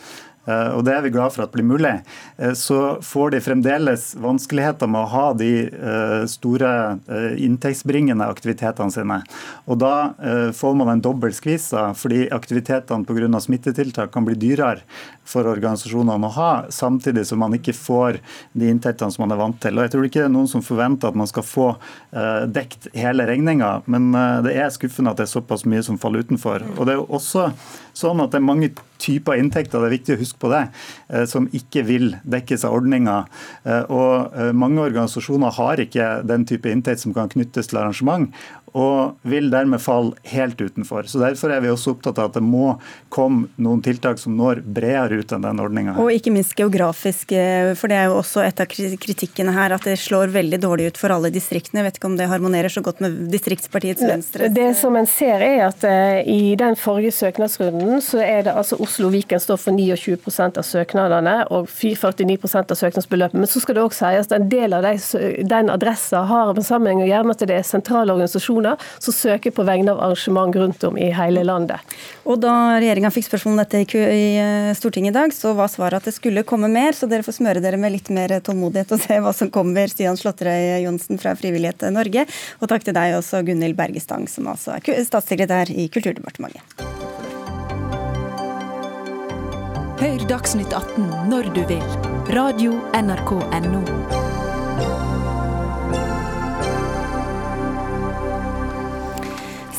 og det er vi glad for at blir mulig, eh, så får de fremdeles vanskeligheter med å ha de eh, store inntektsbringende aktivitetene sine. Og da får man en dobbel skvis, fordi aktivitetene pga. smittetiltak kan bli dyrere for organisasjonene å ha, samtidig som man ikke får de inntektene som man er vant til. Og Jeg tror ikke det er noen som forventer at man skal få dekt hele regninga, men det er skuffende at det er såpass mye som faller utenfor. Og det er jo også sånn at det er mange typer inntekter, det er viktig å huske på det, eh, som ikke vil dekkes av ordninga. Og mange organisasjoner har ikke den type inntekt som kan knyttes til arrangement og vil dermed falle helt utenfor. Så Derfor er vi også opptatt av at det må komme noen tiltak som når bredere ut enn den ordninga. Og ikke minst geografisk, eh, for det er jo også et av kritikkene her at det slår veldig dårlig ut for alle distriktene. Jeg vet ikke om det harmonerer så godt med distriktspartiets Venstre. Det som en ser er at uh, i den forrige søknadsrunden så er det altså Oslo Viken står for 29% av søknadene og 49% av søknadsbeløpet. Men så skal det også sies at en del av de, den adressa har en sammenheng å gjøre med at det er sentrale organisasjoner som søker på vegne av arrangement rundt om i hele landet. Og Da regjeringa fikk spørsmål om dette i eh, I dag, så var svaret at det skulle komme mer, så dere får smøre dere med litt mer tålmodighet og se hva som kommer. Stian Slåtterøy Johnsen fra Frivillighet Norge. Og takk til deg også, Gunhild Bergestang, som altså er statssekretær i Kulturdepartementet. Hør Dagsnytt 18 når du vil. Radio NRK Radio.nrk.no.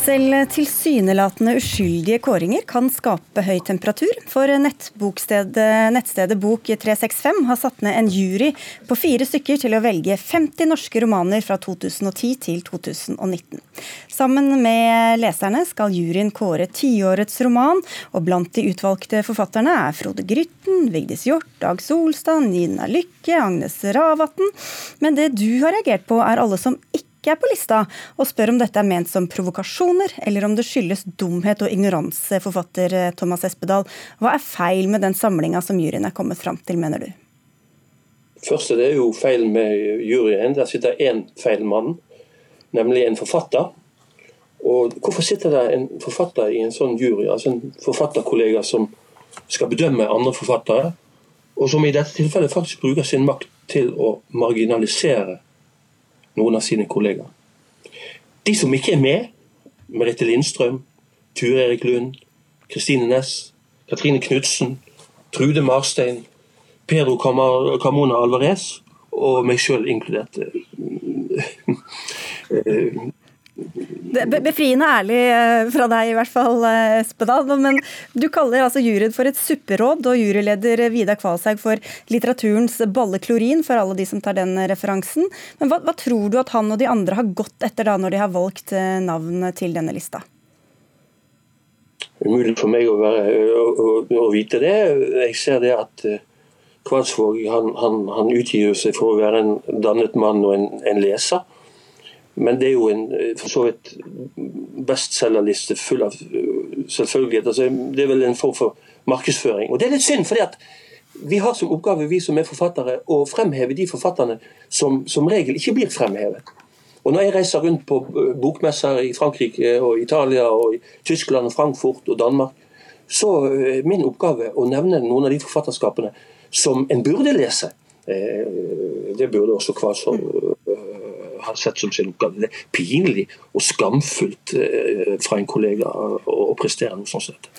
Selv tilsynelatende uskyldige kåringer kan skape høy temperatur, for nettstedet Bok365 har satt ned en jury på fire stykker til å velge 50 norske romaner fra 2010 til 2019. Sammen med leserne skal juryen kåre tiårets roman, og blant de utvalgte forfatterne er Frode Grytten, Vigdis Hjorth, Dag Solstad, Nina Lykke, Agnes Ravatn. Men det du har reagert på, er alle som ikke ikke er på lista, og spør om dette er ment som provokasjoner, eller om det skyldes dumhet og ignoranse, forfatter eh, Thomas Espedal. Hva er feil med den samlinga som juryen er kommet fram til, mener du? Først det er jo feil med juryen. Der sitter én feil mann, nemlig en forfatter. Og Hvorfor sitter det en forfatter i en sånn jury, altså en forfatterkollega som skal bedømme andre forfattere, og som i dette tilfellet faktisk bruker sin makt til å marginalisere noen av sine kollegaer. De som ikke er med, Merete Lindstrøm, Ture Erik Lund, Kristine Næss, Katrine Knutsen, Trude Marstein, Pedro Carmona Alvarez og meg sjøl inkludert. Befriende ærlig eh, fra deg, i hvert fall, eh, Espedal. Men du kaller altså juryen for et supperåd, og juryleder Vidar Kvalshaug for litteraturens balleklorin, for alle de som tar den referansen. Men hva, hva, tror du at han og de andre har gått etter da, når de har valgt navnet navn til denne lista? Umulig for meg å, være, å, å, å vite det. Jeg ser det at Kvalsvåg han, han, han, utgir seg for å være en dannet mann og en, en leser. Men det er jo en eh, for så vidt bestselgerliste full av eh, selvfølgeligheter. Altså, det er vel en form for markedsføring. Og det er litt synd, fordi at vi har som oppgave, vi som er forfattere, å fremheve de forfatterne som som regel ikke blir fremhevet. Og Når jeg reiser rundt på eh, bokmesser i Frankrike og Italia og i Tyskland, og Frankfurt og Danmark, så er min oppgave å nevne noen av de forfatterskapene som en burde lese. Det burde også Kvasov har sett som sin oppgave. Det er pinlig og skamfullt eh, fra en kollega å prestere noe sånt.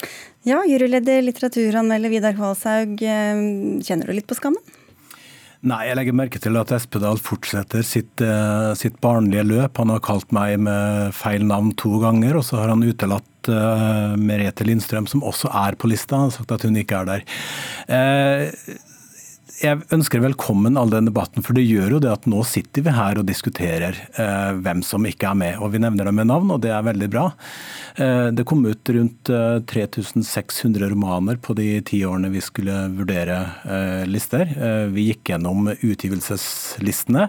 Ja, juryleder litteraturanmelder Vidar Kvalshaug, eh, kjenner du litt på skammen? Nei, jeg legger merke til at Espedal fortsetter sitt, uh, sitt, barnlige løp. Han har kalt meg med feil navn to ganger, og så har han utelatt Merete Lindstrøm, som også er på lista. Han har sagt at hun ikke er der. Uh, jeg ønsker velkommen all den debatten, for det gjør jo det at nå sitter vi her og diskuterer eh, hvem som ikke er med. Og vi nevner dem med navn, og det er veldig bra. Eh, det kom ut rundt eh, 3600 romaner på de ti årene vi skulle vurdere eh, lister. Eh, vi gikk gjennom utgivelseslistene.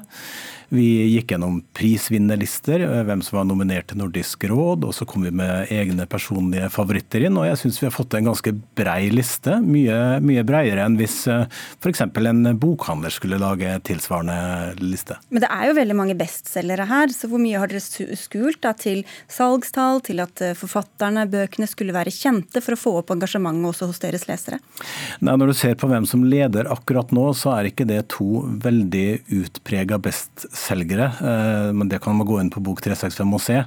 Vi gikk gjennom prisvinnerlister, eh, hvem som var nominert til Nordisk råd, og så kom vi med egne personlige favoritter inn. Og jeg syns vi har fått en ganske brei liste. Mye, mye breiere enn hvis eh, f.eks. en bokhandler skulle lage tilsvarende liste. Men det er jo veldig mange bestselgere her, så hvor mye har dere skult da, til salgstall, til at eh, forfatterne, bøkene skulle være kjente for å få opp engasjementet også hos deres lesere? Nei, Når du ser på hvem som leder akkurat nå, så er ikke det to veldig utprega bestselgere selgere, eh, men det kan man gå inn på Bok 365 og se.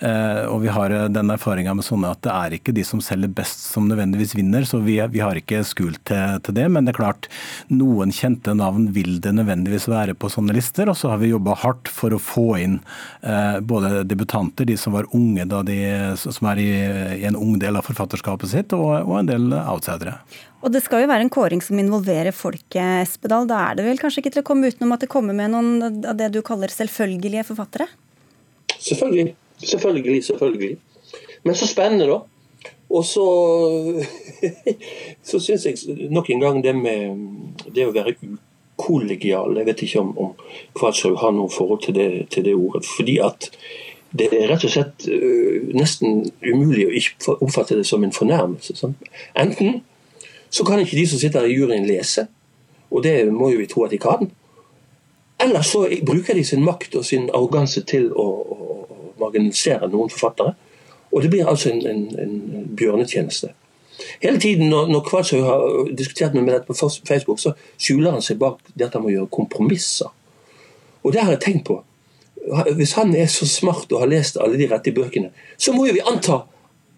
Eh, og Vi har eh, den erfaringa med sånne at det er ikke de som selger best som nødvendigvis vinner, så vi, vi har ikke skult til, til, det. Men det er klart, noen kjente navn vil det nødvendigvis være på sånne lister. Og så har vi jobba hardt for å få inn både debutanter, de som var unge da de, som er i, i en ung del av forfatterskapet sitt, og, og en del outsidere. Og det skal jo være en kåring som involverer folket, Espedal. Da er det vel kanskje ikke til å komme utenom at det kommer med noen av det du kaller selvfølgelige forfattere? Selvfølgelig. Selvfølgelig, selvfølgelig. Men så spennende, da. Og så, så syns jeg nok en gang det med det å være ukollegial Jeg vet ikke om, om Kvadshaug har noe forhold til det, til det, ordet. Fordi at det er rett og slett uh, nesten umulig å ikke oppfatte det som en fornærmelse. Enten så kan ikke de som sitter i juryen lese. Og det må jo vi tro at de kan. Eller så bruker de sin makt og sin arroganse til å, å, marginalisere noen forfattere. Og det blir altså en, en, en bjørnetjeneste. Hele tiden når, når Kvadshaug har diskutert med meg dette på Facebook, så skjuler han seg bak det at han må gjøre kompromisser. Og det har jeg tenkt på. Hvis han er så smart og har lest alle de rette bøkene, så må jo vi anta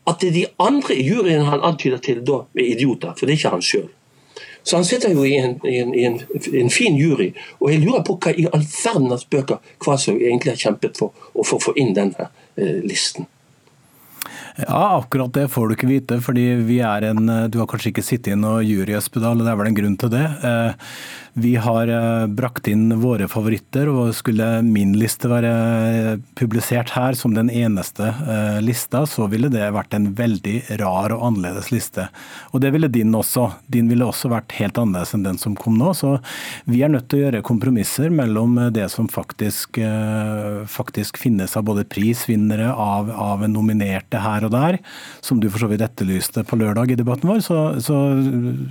at det er de andre i juryen han antyder til da er idioter, for det er ikke han sjøl. Så han sitter jo i en, i, en, i, en, i en, fin jury, og jeg lurer på hva i all verdens bøker Kvasov egentlig har kjempet for å få inn denne eh, listen. Ja, akkurat det får du ikke vite. fordi vi er en, Du har kanskje ikke sittet i og jury, Espedal, og det er vel en grunn til det. Eh, vi har eh, brakt inn våre favoritter, og skulle min liste være publisert her som den eneste eh, lista, så ville det vært en veldig rar og annerledes liste. Og det ville din også. Din ville også vært helt annerledes enn den som kom nå. Så vi er nødt til å gjøre kompromisser mellom det som faktisk, eh, faktisk finnes av både prisvinnere, av, av nominerte her og der, som du for så vidt etterlyste på lørdag i debatten vår. Så, så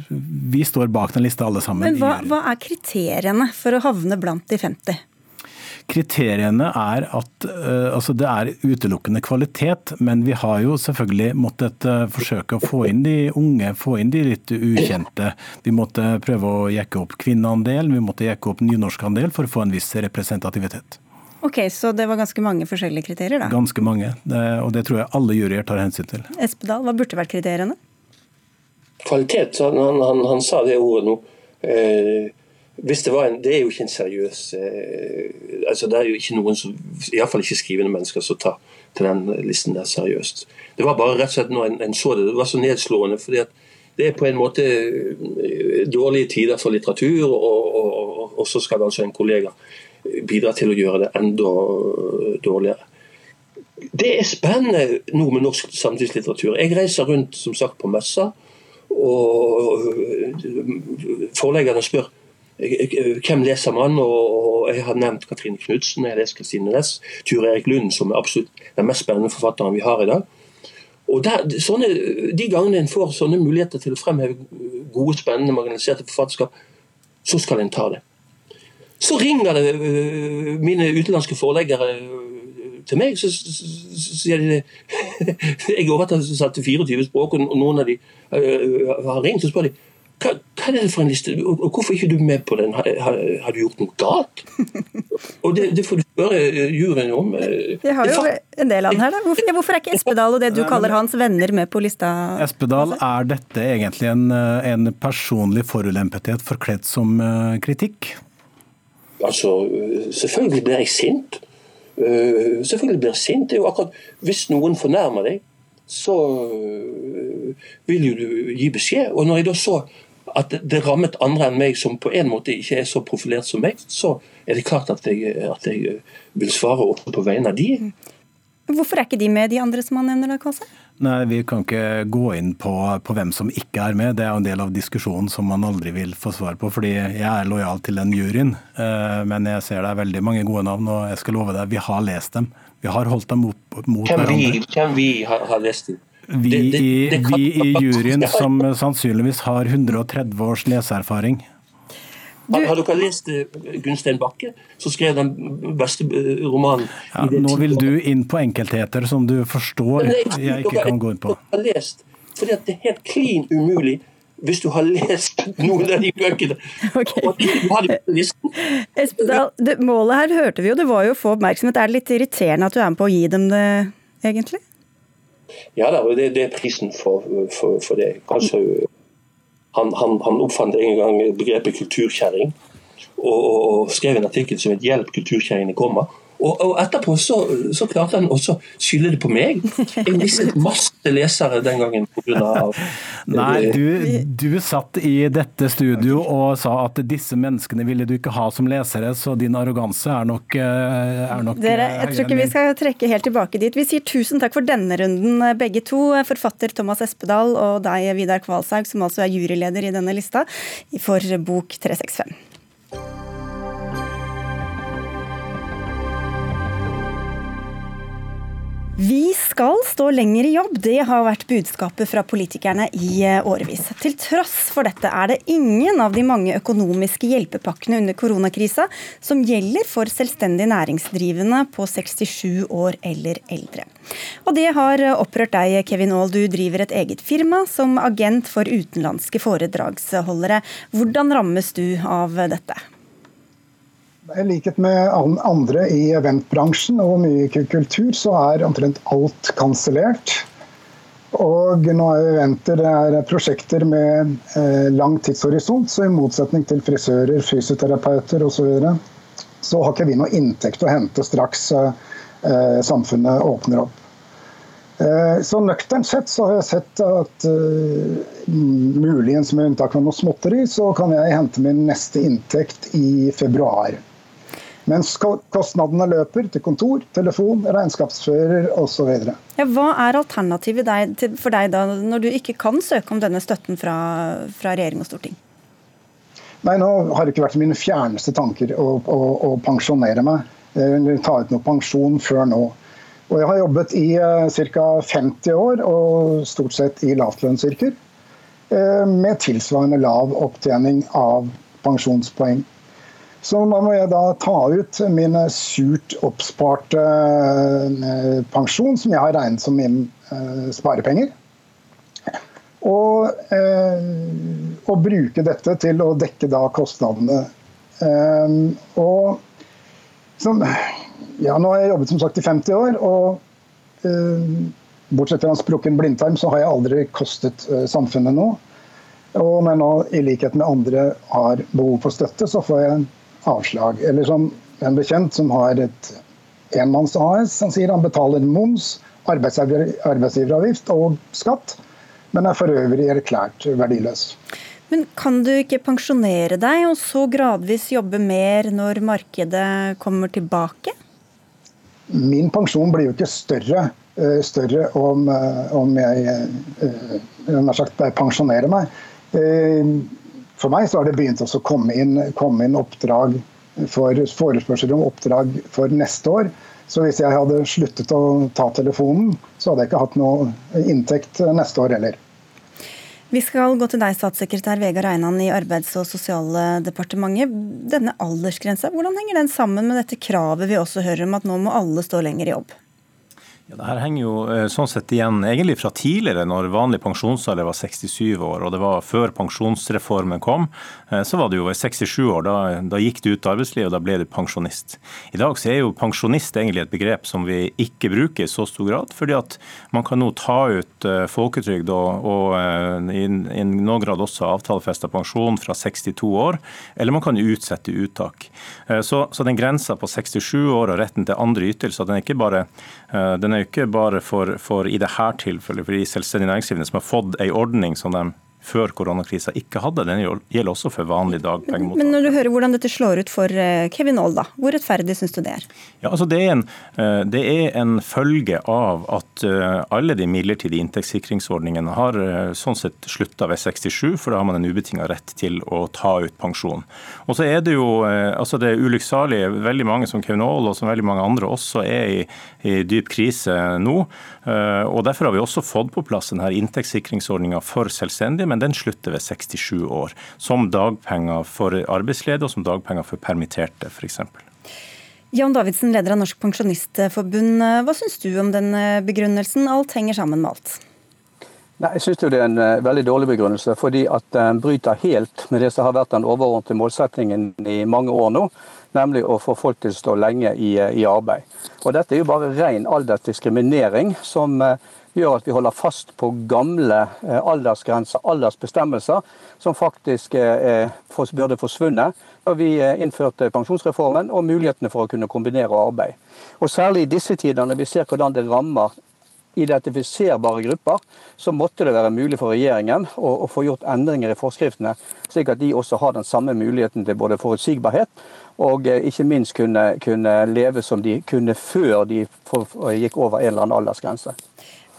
vi står bak den lista alle sammen. Men hva, hva er kriteriene for å havne blant de 50? Kriteriene er at uh, altså det er utelukkende kvalitet, men vi har jo selvfølgelig måttet uh, forsøke å få inn de unge, få inn de litt ukjente. Vi måtte prøve å jekke opp kvinneandel, vi måtte jekke opp nynorskandel for å få en viss representativitet. Ok, Så det var ganske mange forskjellige kriterier, da? Ganske mange, det, og det tror jeg alle juryer tar hensyn til. Espedal, hva burde vært kriteriene? Kvalitet, han, han, han sa det ordet nå. Eh, hvis det, var en, det er jo ikke en seriøs eh, altså Det er jo ikke noen som Iallfall ikke skrivende mennesker som tar til den listen der seriøst. Det var bare rett og slett når en, en så det, det var så nedslående. fordi at det er på en måte eh, dårlige tider for litteratur, og, og, og, og så skal altså en kollega bidra til å gjøre det enda dårligere. Det er spennende noe med norsk samtidslitteratur. Jeg reiser rundt som sagt på messer, og forleggerne spør hvem leser man? Og jeg har nevnt Katrine Knutsen, jeg leser Kristine Næss, Ture Erik Lund, som er absolutt den mest spennende forfatteren vi har i dag. Og der, sånne, De gangene en får sånne muligheter til å fremheve gode, spennende, marginaliserte forfatterskap, så skal en ta det. Så ringer det øh, mine utenlandske forleggere øh, til meg, så sier de Jeg er oversatt til 24 språk, og noen av de øh, har ringt, så spør de hva, hva, er det for en liste, og hvorfor er ikke du med på den? Har, har, du gjort noe galt? Og det, det får du spørre eh, juryen om. Vi eh, har jo en del av den her, da. Hvorfor, hvorfor, er ikke Espedal og det du kaller hans venner med på lista? Espedal, er dette egentlig en, eh, en personlig forulempethet forkledd som kritikk? Altså, selvfølgelig blir jeg sint. Selvfølgelig blir jeg sint. Det er jo akkurat Hvis noen fornærmer deg, så vil jo du gi beskjed. Og når jeg da så at det rammet andre enn meg som på en måte ikke er så profilert som meg, så er det klart at jeg, at jeg vil svare opp på vegne av de. Hvorfor er ikke de med, de andre som han nevner? da, Kåse? Nei, Vi kan ikke gå inn på, på, hvem som ikke er med. Det er jo en del av diskusjonen som man aldri vil få svar på. fordi jeg er lojal til den juryen. Eh, men jeg ser det er veldig mange gode navn, og jeg skal love deg, vi har lest dem. Vi har holdt dem opp mot hvem hverandre. Vi, hvem vi har, har lest dem? Vi, det, det, det i, vi i juryen som sannsynligvis har 130 års leseerfaring. Du... Har, dere lest eh, Gunstein Bakke, som skrev den beste eh, romanen? Ja, nå vil du inn på enkeltheter som du forstår Nei, jeg ikke kan gå inn på. Har lest, fordi det er helt klin umulig hvis du har lest noen av de bøkene. Okay. Espedal, målet her hørte vi jo, det var jo å få oppmerksomhet. Er det litt irriterende at du er med på å gi dem det, egentlig? Ja da, det, det er prisen for, for, for det. Altså, han, han, han, oppfant en gang begrepet kulturkjerring, og, og, og, skrev en artikkel som het 'Hjelp, kulturkjerringene kommer'. Og, og etterpå så, så, klarte han også å skylde det på meg. Jeg mistet masse lesere den gangen pga. Nei, du, du satt i dette studio og sa at disse menneskene ville du ikke ha som lesere, så din arroganse er nok, eh, er nok Dere, Jeg tror ikke vi skal trekke helt tilbake dit. Vi sier tusen takk for denne runden, begge to. Forfatter Thomas Espedal og deg, Vidar Kvalshaug, som altså er juryleder i denne lista, for bok 365. Vi skal stå lenger i jobb, det har vært budskapet fra politikerne i eh, årevis. Til tross for dette er det ingen av de mange økonomiske hjelpepakkene under koronakrisa som gjelder for selvstendig næringsdrivende på 67 år eller eldre. Og det har opprørt deg, Kevin Aall. Du driver et eget firma som agent for utenlandske foredragsholdere. Hvordan rammes du av dette? I likhet med andre i eventbransjen og mye kultur, så er omtrent alt kansellert. Og nå er eventer det er prosjekter med eh, lang tidshorisont, så i motsetning til frisører, fysioterapeuter osv., så, videre, så har ikke vi noe inntekt å hente straks eh, samfunnet åpner opp. Så nøkternt sett så har jeg sett at uh, muligens med unntak av noe småtteri, så kan jeg hente min neste inntekt i februar. Mens kostnadene løper til kontor, telefon, regnskapsfører osv. Ja, hva er alternativet for deg da, når du ikke kan søke om denne støtten fra, fra regjering og storting? Nei, Nå har det ikke vært mine fjerneste tanker å, å, å pensjonere meg eller ta ut noe pensjon før nå. Og jeg har jobbet i uh, ca. 50 år, og stort sett i lavtlønnsyrker. Uh, med tilsvarende lav opptjening av pensjonspoeng. Så da må jeg da ta ut min surt oppsparte uh, pensjon, som jeg har regnet som min sparepenger. Og, og, bruke dette til å dekke da kostnadene. og som, ja, nå har jeg jobbet som sagt i 50 år, og bortsett fra en sprukken blindtarm, så har jeg aldri kostet samfunnet noe. Og når jeg nå, i likhet med andre, har behov for støtte, så får jeg avslag. Eller som en bekjent som har et enmanns-AS, han sier han betaler moms, arbeidsgiveravgift og skatt, men er for øvrig erklært verdiløs. Men kan du ikke pensjonere deg og så gradvis jobbe mer når markedet kommer tilbake? Min pensjon blir jo ikke større, eh, større om, eh, om jeg, eh, jeg sagt, pensjonerer meg. For meg så har det begynt å komme inn, komme inn oppdrag for forespørsel om oppdrag for neste år. Så hvis jeg hadde sluttet å ta telefonen, så hadde jeg ikke hatt noe inntekt neste år heller. Vi skal gå til deg, statssekretær Vegard Einan i Arbeids- og sosialdepartementet. Denne aldersgrensa, hvordan henger den sammen med dette kravet vi også hører om at nå må alle stå lenger i jobb? Ja, det her henger jo eh, sånn sett igjen egentlig fra tidligere, når vanlig pensjonsalder var 67 år. og Det var før pensjonsreformen kom. Eh, så var det jo ved 67 år. Da, da gikk du ut av arbeidslivet, og da ble du pensjonist. I dag så er jo pensjonist egentlig et begrep som vi ikke bruker i så stor grad. fordi at man kan nå ta ut uh, folketrygd og, og i, i, noen grad også avtalefesta pensjon fra 62 år, eller man kan utsette uttak. Så, så den grensa på 67 år og retten til andre ytelser, den er ikke bare den er jo ikke bare for, for i dette tilfellet for de selvstendig næringsdrivende som har fått en ordning som de før koronakrisa ikke hadde. Den gjelder også for vanlige dagpengemottakere. Men når du hører hvordan dette slår ut for eh, Kevin Aall, da, hvor rettferdig syns du det er? Ja, altså det, er en, eh, det er en følge av at eh, alle de midlertidige inntektssikringsordningene har sånn sett slutta ved 67, for da har man en ubetinga rett til å ta ut pensjon. Og så er det jo altså det er ulykksalig. Veldig mange som Kevin Aall og som veldig mange andre også er i, i dyp krise nå. Og Derfor har vi også fått på plass denne inntektssikringsordninga for selvstendige men den slutter ved 67 år. Som dagpenger for arbeidsledige og som dagpenger for permitterte, f.eks. Jan Davidsen, leder av Norsk Pensjonistforbund. Hva syns du om den begrunnelsen? Alt henger sammen med alt. Nei, jeg synes det er en uh, veldig dårlig begrunnelse, fordi at den bryter helt med det som har vært den overordnede målsettingen i mange år nå, nemlig å få folk til å stå lenge i, uh, i arbeid. Og Dette er jo bare ren aldersdiskriminering, som uh, gjør at vi holder fast på gamle eh, aldersgrenser, aldersbestemmelser, som faktisk eh, burde forsvunnet da vi eh, innførte pensjonsreformen og mulighetene for å kunne kombinere arbeid. Og Særlig i disse tider, når vi ser hvordan det rammer identifiserbare grupper, så måtte det være mulig for regjeringen å, å, få gjort endringer i forskriftene, slik at de også har den samme muligheten til både forutsigbarhet og ikke minst kunne, kunne leve som de kunne før de for, gikk over en eller annen aldersgrense.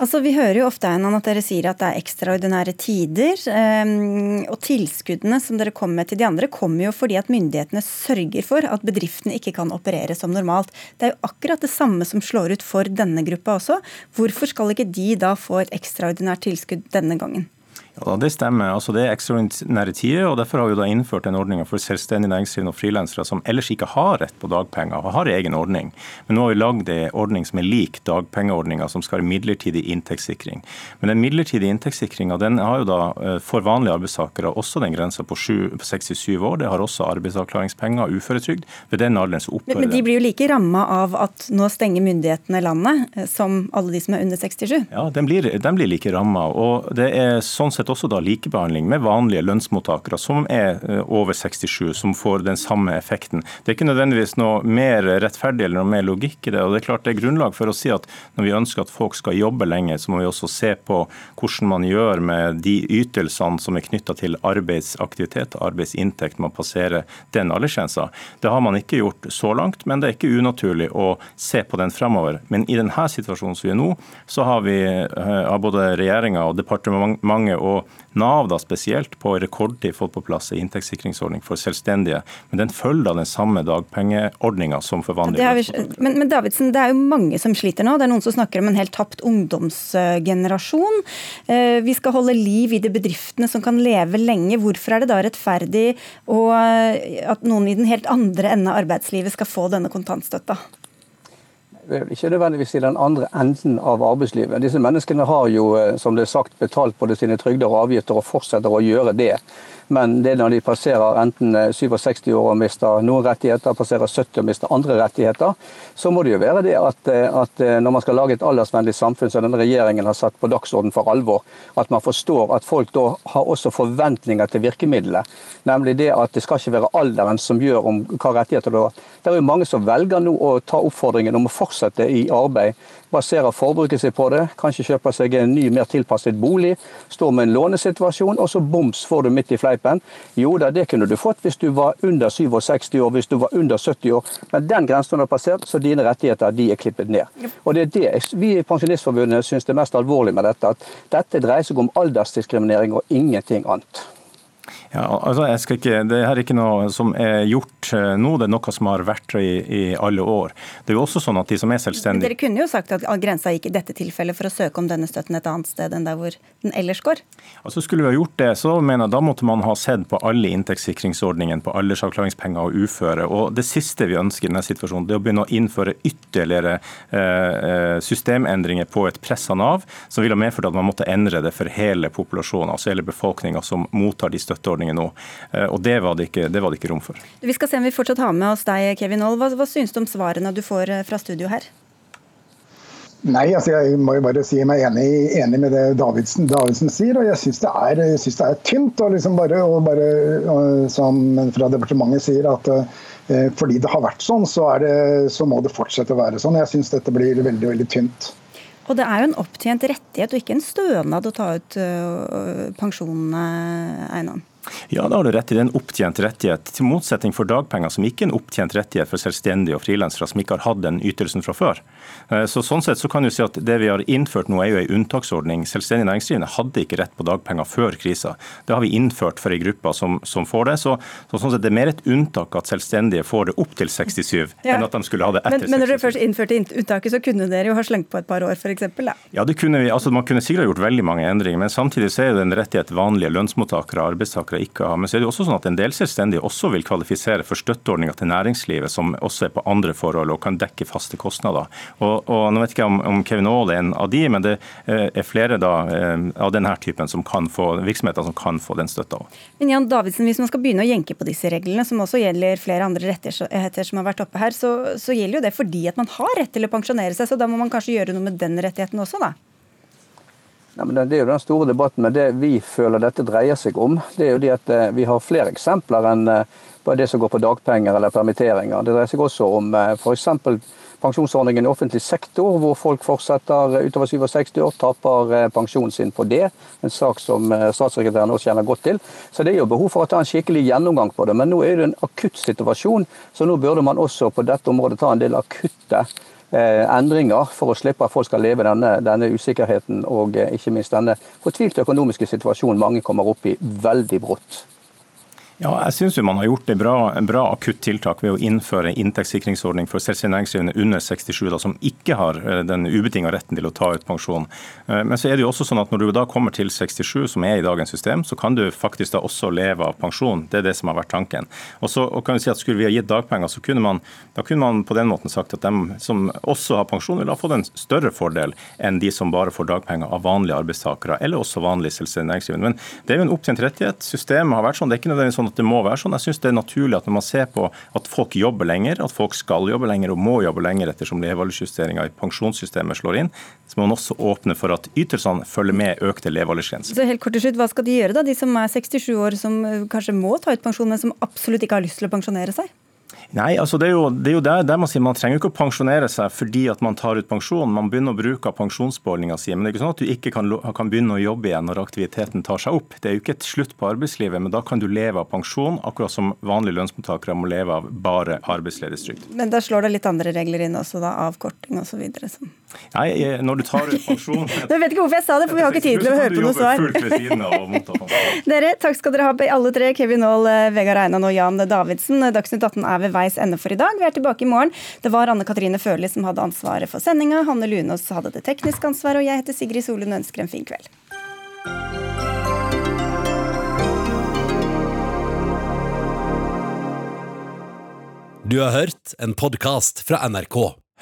Altså, Vi hører jo ofte Einan, at dere sier at det er ekstraordinære tider. Um, og tilskuddene som dere kommer med til de andre, kommer jo fordi at myndighetene sørger for at bedriftene ikke kan operere som normalt. Det er jo akkurat det samme som slår ut for denne gruppa også. Hvorfor skal ikke de da få et ekstraordinært tilskudd denne gangen? Ja, Det stemmer. Altså, det er ekstraordinære tider. og Derfor har vi da innført en ordning for selvstendig næringsdrivende og frilansere som ellers ikke har rett på dagpenger og har egen ordning. Men nå har vi lagd en ordning som er lik dagpengeordninga, som skal være midlertidig inntektssikring. Men den midlertidige inntektssikringa har jo da eh, for vanlige arbeidstakere også den grensa på 67 år. Det har også arbeidsavklaringspenger og uføretrygd. Ved den alderen så opphører. Men de blir jo like ramma av at nå stenger myndighetene landet, eh, som alle de som er under 67? Ja, de blir, blir like ramma. Og det er sånn sett også da likebehandling med vanlige lønnsmottakere som er eh, over 67, som får den samme effekten. Det er ikke nødvendigvis noe mer rettferdig eller noe mer logikk i det. og Det er klart det er grunnlag for å si at når vi ønsker at folk skal jobbe lenge, så må vi også se på hvordan man gjør med de ytelsene som er knytta til arbeidsaktivitet arbeidsinntekt, man passerer den aldersgrensa. Det har man ikke gjort så langt, men det er ikke unaturlig å se på den fremover. Men i denne situasjonen som vi er nå, så har vi har både regjeringa og departementet og Nav da spesielt på rekordtid fått på plass en inntektssikringsordning for selvstendige. Men den følger den samme dagpengeordninga som for vanlige vi, men, men Davidsen, det er jo mange som sliter nå. Det er noen som snakker om en helt tapt ungdomsgenerasjon. Eh, vi skal holde liv i de bedriftene som kan leve lenge. Hvorfor er det da rettferdig at noen i den helt andre enden av arbeidslivet skal få denne kontantstøtta? Ikke nødvendigvis i den andre enden av arbeidslivet. Disse menneskene har jo, eh, som det er sagt, betalt både sine trygder og avgifter og fortsetter å gjøre det. Men det er når de passerer enten 67 eh, år og mister noen rettigheter, passerer 70 og mister andre rettigheter, så må det jo være det at, eh, at når man skal lage et aldersvennlig samfunn, som denne regjeringen har satt på dagsorden for alvor, at man forstår at folk da har også forventninger til virkemidlet. Nemlig det at det skal ikke være alderen som gjør om hva rettigheter du har. Det er jo mange som velger nå å ta oppfordringen om å fortsette i arbeid baserer forbruket sitt på det, kanskje kjøper seg en ny, mer tilpasset bolig, står med en lånesituasjon, og så boms får du midt i fleipen. Jo da, det kunne du fått hvis du var under 67 år, hvis du var under 70 år, men den grensen har passert, så dine rettigheter de er klippet ned. Og det er det vi i Pensjonistforbundet syns er mest alvorlig med dette, at dette dreier seg om aldersdiskriminering og ingenting annet. Ja, altså jeg skal ikke, Det er ikke noe som er gjort eh, nå, det er noe som har vært i, i alle år. Det er jo også sånn at de som er selvstendige... Dere kunne jo sagt at grensa gikk i dette tilfellet for å søke om denne støtten et annet sted enn der hvor den ellers går? Altså Skulle vi ha gjort det, så mener jeg da måtte man ha sett på alle inntektssikringsordningene på aldersavklaringspenger og uføre. Og Det siste vi ønsker i denne situasjonen, det er å begynne å innføre ytterligere eh, systemendringer på et pressa Nav, som ville ha medført at man måtte endre det for hele populasjonen, altså hele befolkninga som mottar de støtteordningene ordningen nå. Eh, og det var det, ikke, det var det ikke rom for. Vi skal se om vi fortsatt har med oss deg, Kevin Aall. Hva, hva syns du om svarene du får eh, fra studio her? Nei, altså jeg må jo bare si meg enig, enig med det Davidsen, Davidsen sier. og Jeg syns det, det, er tynt. og liksom bare, og bare Som fra departementet sier, at eh, fordi det har vært sånn, så, det, så må det fortsette å være sånn. Jeg syns dette blir veldig, veldig tynt. Og det er jo en opptjent rettighet og ikke en stønad å ta ut uh, pensjon, Einan? Ja, da har du rett i. Det en opptjent rettighet, til motsetning for dagpenger, som ikke er en opptjent rettighet for selvstendige og frilansere som ikke har hatt den ytelsen fra før. Eh, så sånn sett så kan du si at Det vi har innført nå, er jo en unntaksordning. Selvstendig næringsdrivende hadde ikke rett på dagpenger før krisa. Det har vi innført for ei gruppe som, som, får det. Så, så, sånn sett det er mer et unntak at selvstendige får det opp til 67, ja. enn at de skulle ha det etter men, men når dere først innførte unntaket, så kunne dere jo ha slengt på et par år, f.eks.? Ja, det kunne vi. Altså, man kunne sikkert gjort veldig mange endringer, men samtidig så er det en rettighet vanlige lønnsmottakere og arbeidstakere ikke har. Men så er det jo også sånn at en del selvstendige også vil kvalifisere for støtteordninger til næringslivet, som også er på andre forhold og kan dekke faste kostnader. Og, og nå vet ikke om, om Kevin Aall er en av de, men det eh, er flere da, eh, av denne typen som kan få, virksomheter som kan få den støtta. Men Jan Davidsen, Hvis man skal begynne å jenke på disse reglene, som også gjelder flere andre rettigheter som har vært oppe her, så, så gjelder jo det fordi at man har rett til å pensjonere seg. Så da må man kanskje gjøre noe med den rettigheten også, da? Ja, det er jo den store debatten, men det vi føler dette dreier seg om, det er jo det at eh, vi har flere eksempler enn bare det som går på dagpenger eller permitteringer. Det dreier seg også om f.eks pensjonsordningen i offentlig sektor, hvor folk fortsetter utover 67 år, taper eh, pensjonen sin på det. En sak som eh, statssekretæren også kjenner godt til. Så det er jo behov for å ta en skikkelig gjennomgang på det. Men nå er det en akutt situasjon, så nå burde man også på dette området ta en del akutte eh, endringer for å slippe at folk skal leve denne, denne usikkerheten og ikke minst denne fortvilte økonomiske situasjonen mange kommer opp i veldig brått. Ja, jeg synes jo man har gjort et bra, bra akuttiltak ved å innføre inntektssikringsordning for selvstendig næringsdrivende under 67 da, som ikke har eh, den ubetinga retten til å ta ut pensjon. Eh, men så er det jo også sånn at når du da kommer til 67, som er i dagens system, så kan du faktisk da også leve av pensjon. Det er det som har vært tanken. Og så og kan vi si at Skulle vi ha gitt dagpenger, så kunne man, da kunne man på den måten sagt at de som også har pensjon, vil ha fått en større fordel enn de som bare får dagpenger av vanlige arbeidstakere, eller også vanlige selvstendig næringsdrivende. Men det er jo en opptjent rettighet. Systemet har vært sånn. Det er ikke nødvendigvis sånn at det må være sånn. Jeg syns det er naturlig at når man ser på at folk jobber lenger, at folk skal jobbe lenger og må jobbe lenger ettersom levealdersjusteringa i pensjonssystemet slår inn, så må man også åpne for at ytelsene følger med økte levealdersgrenser. Så helt kort til slutt, Hva skal de gjøre, da, de som er 67 år, som kanskje må ta ut pensjon, men som absolutt ikke har lyst til å pensjonere seg? Nei, altså det er jo, det er jo der, der, man sier man trenger ikke å pensjonere seg fordi at man tar ut pensjon. Man begynner å bruke av pensjonsbeholdninga si. Men det er ikke sånn at du ikke kan, kan, begynne å jobbe igjen når aktiviteten tar seg opp. Det er jo ikke et slutt på arbeidslivet, men da kan du leve av pensjon, akkurat som vanlige lønnsmottakere må leve av bare arbeidsledighetstrygd. Men da slår det litt andre regler inn også, da, avkorting osv. Nei, når du tar ut pensjon Jeg vet ikke hvorfor jeg sa det, for vi har ikke tid til å høre på noe svar. Dere, takk skal dere ha, alle tre. Kevin Aall, Vegard Einan og Jan Davidsen. Dagsnytt 18 er ved veis ende for i dag. Vi er tilbake i morgen. Det var Anne Katrine Førli som hadde ansvaret for sendinga. Hanne Lunås hadde det tekniske ansvaret, og jeg heter Sigrid Solund og ønsker en fin kveld. Du har hørt en podkast fra NRK.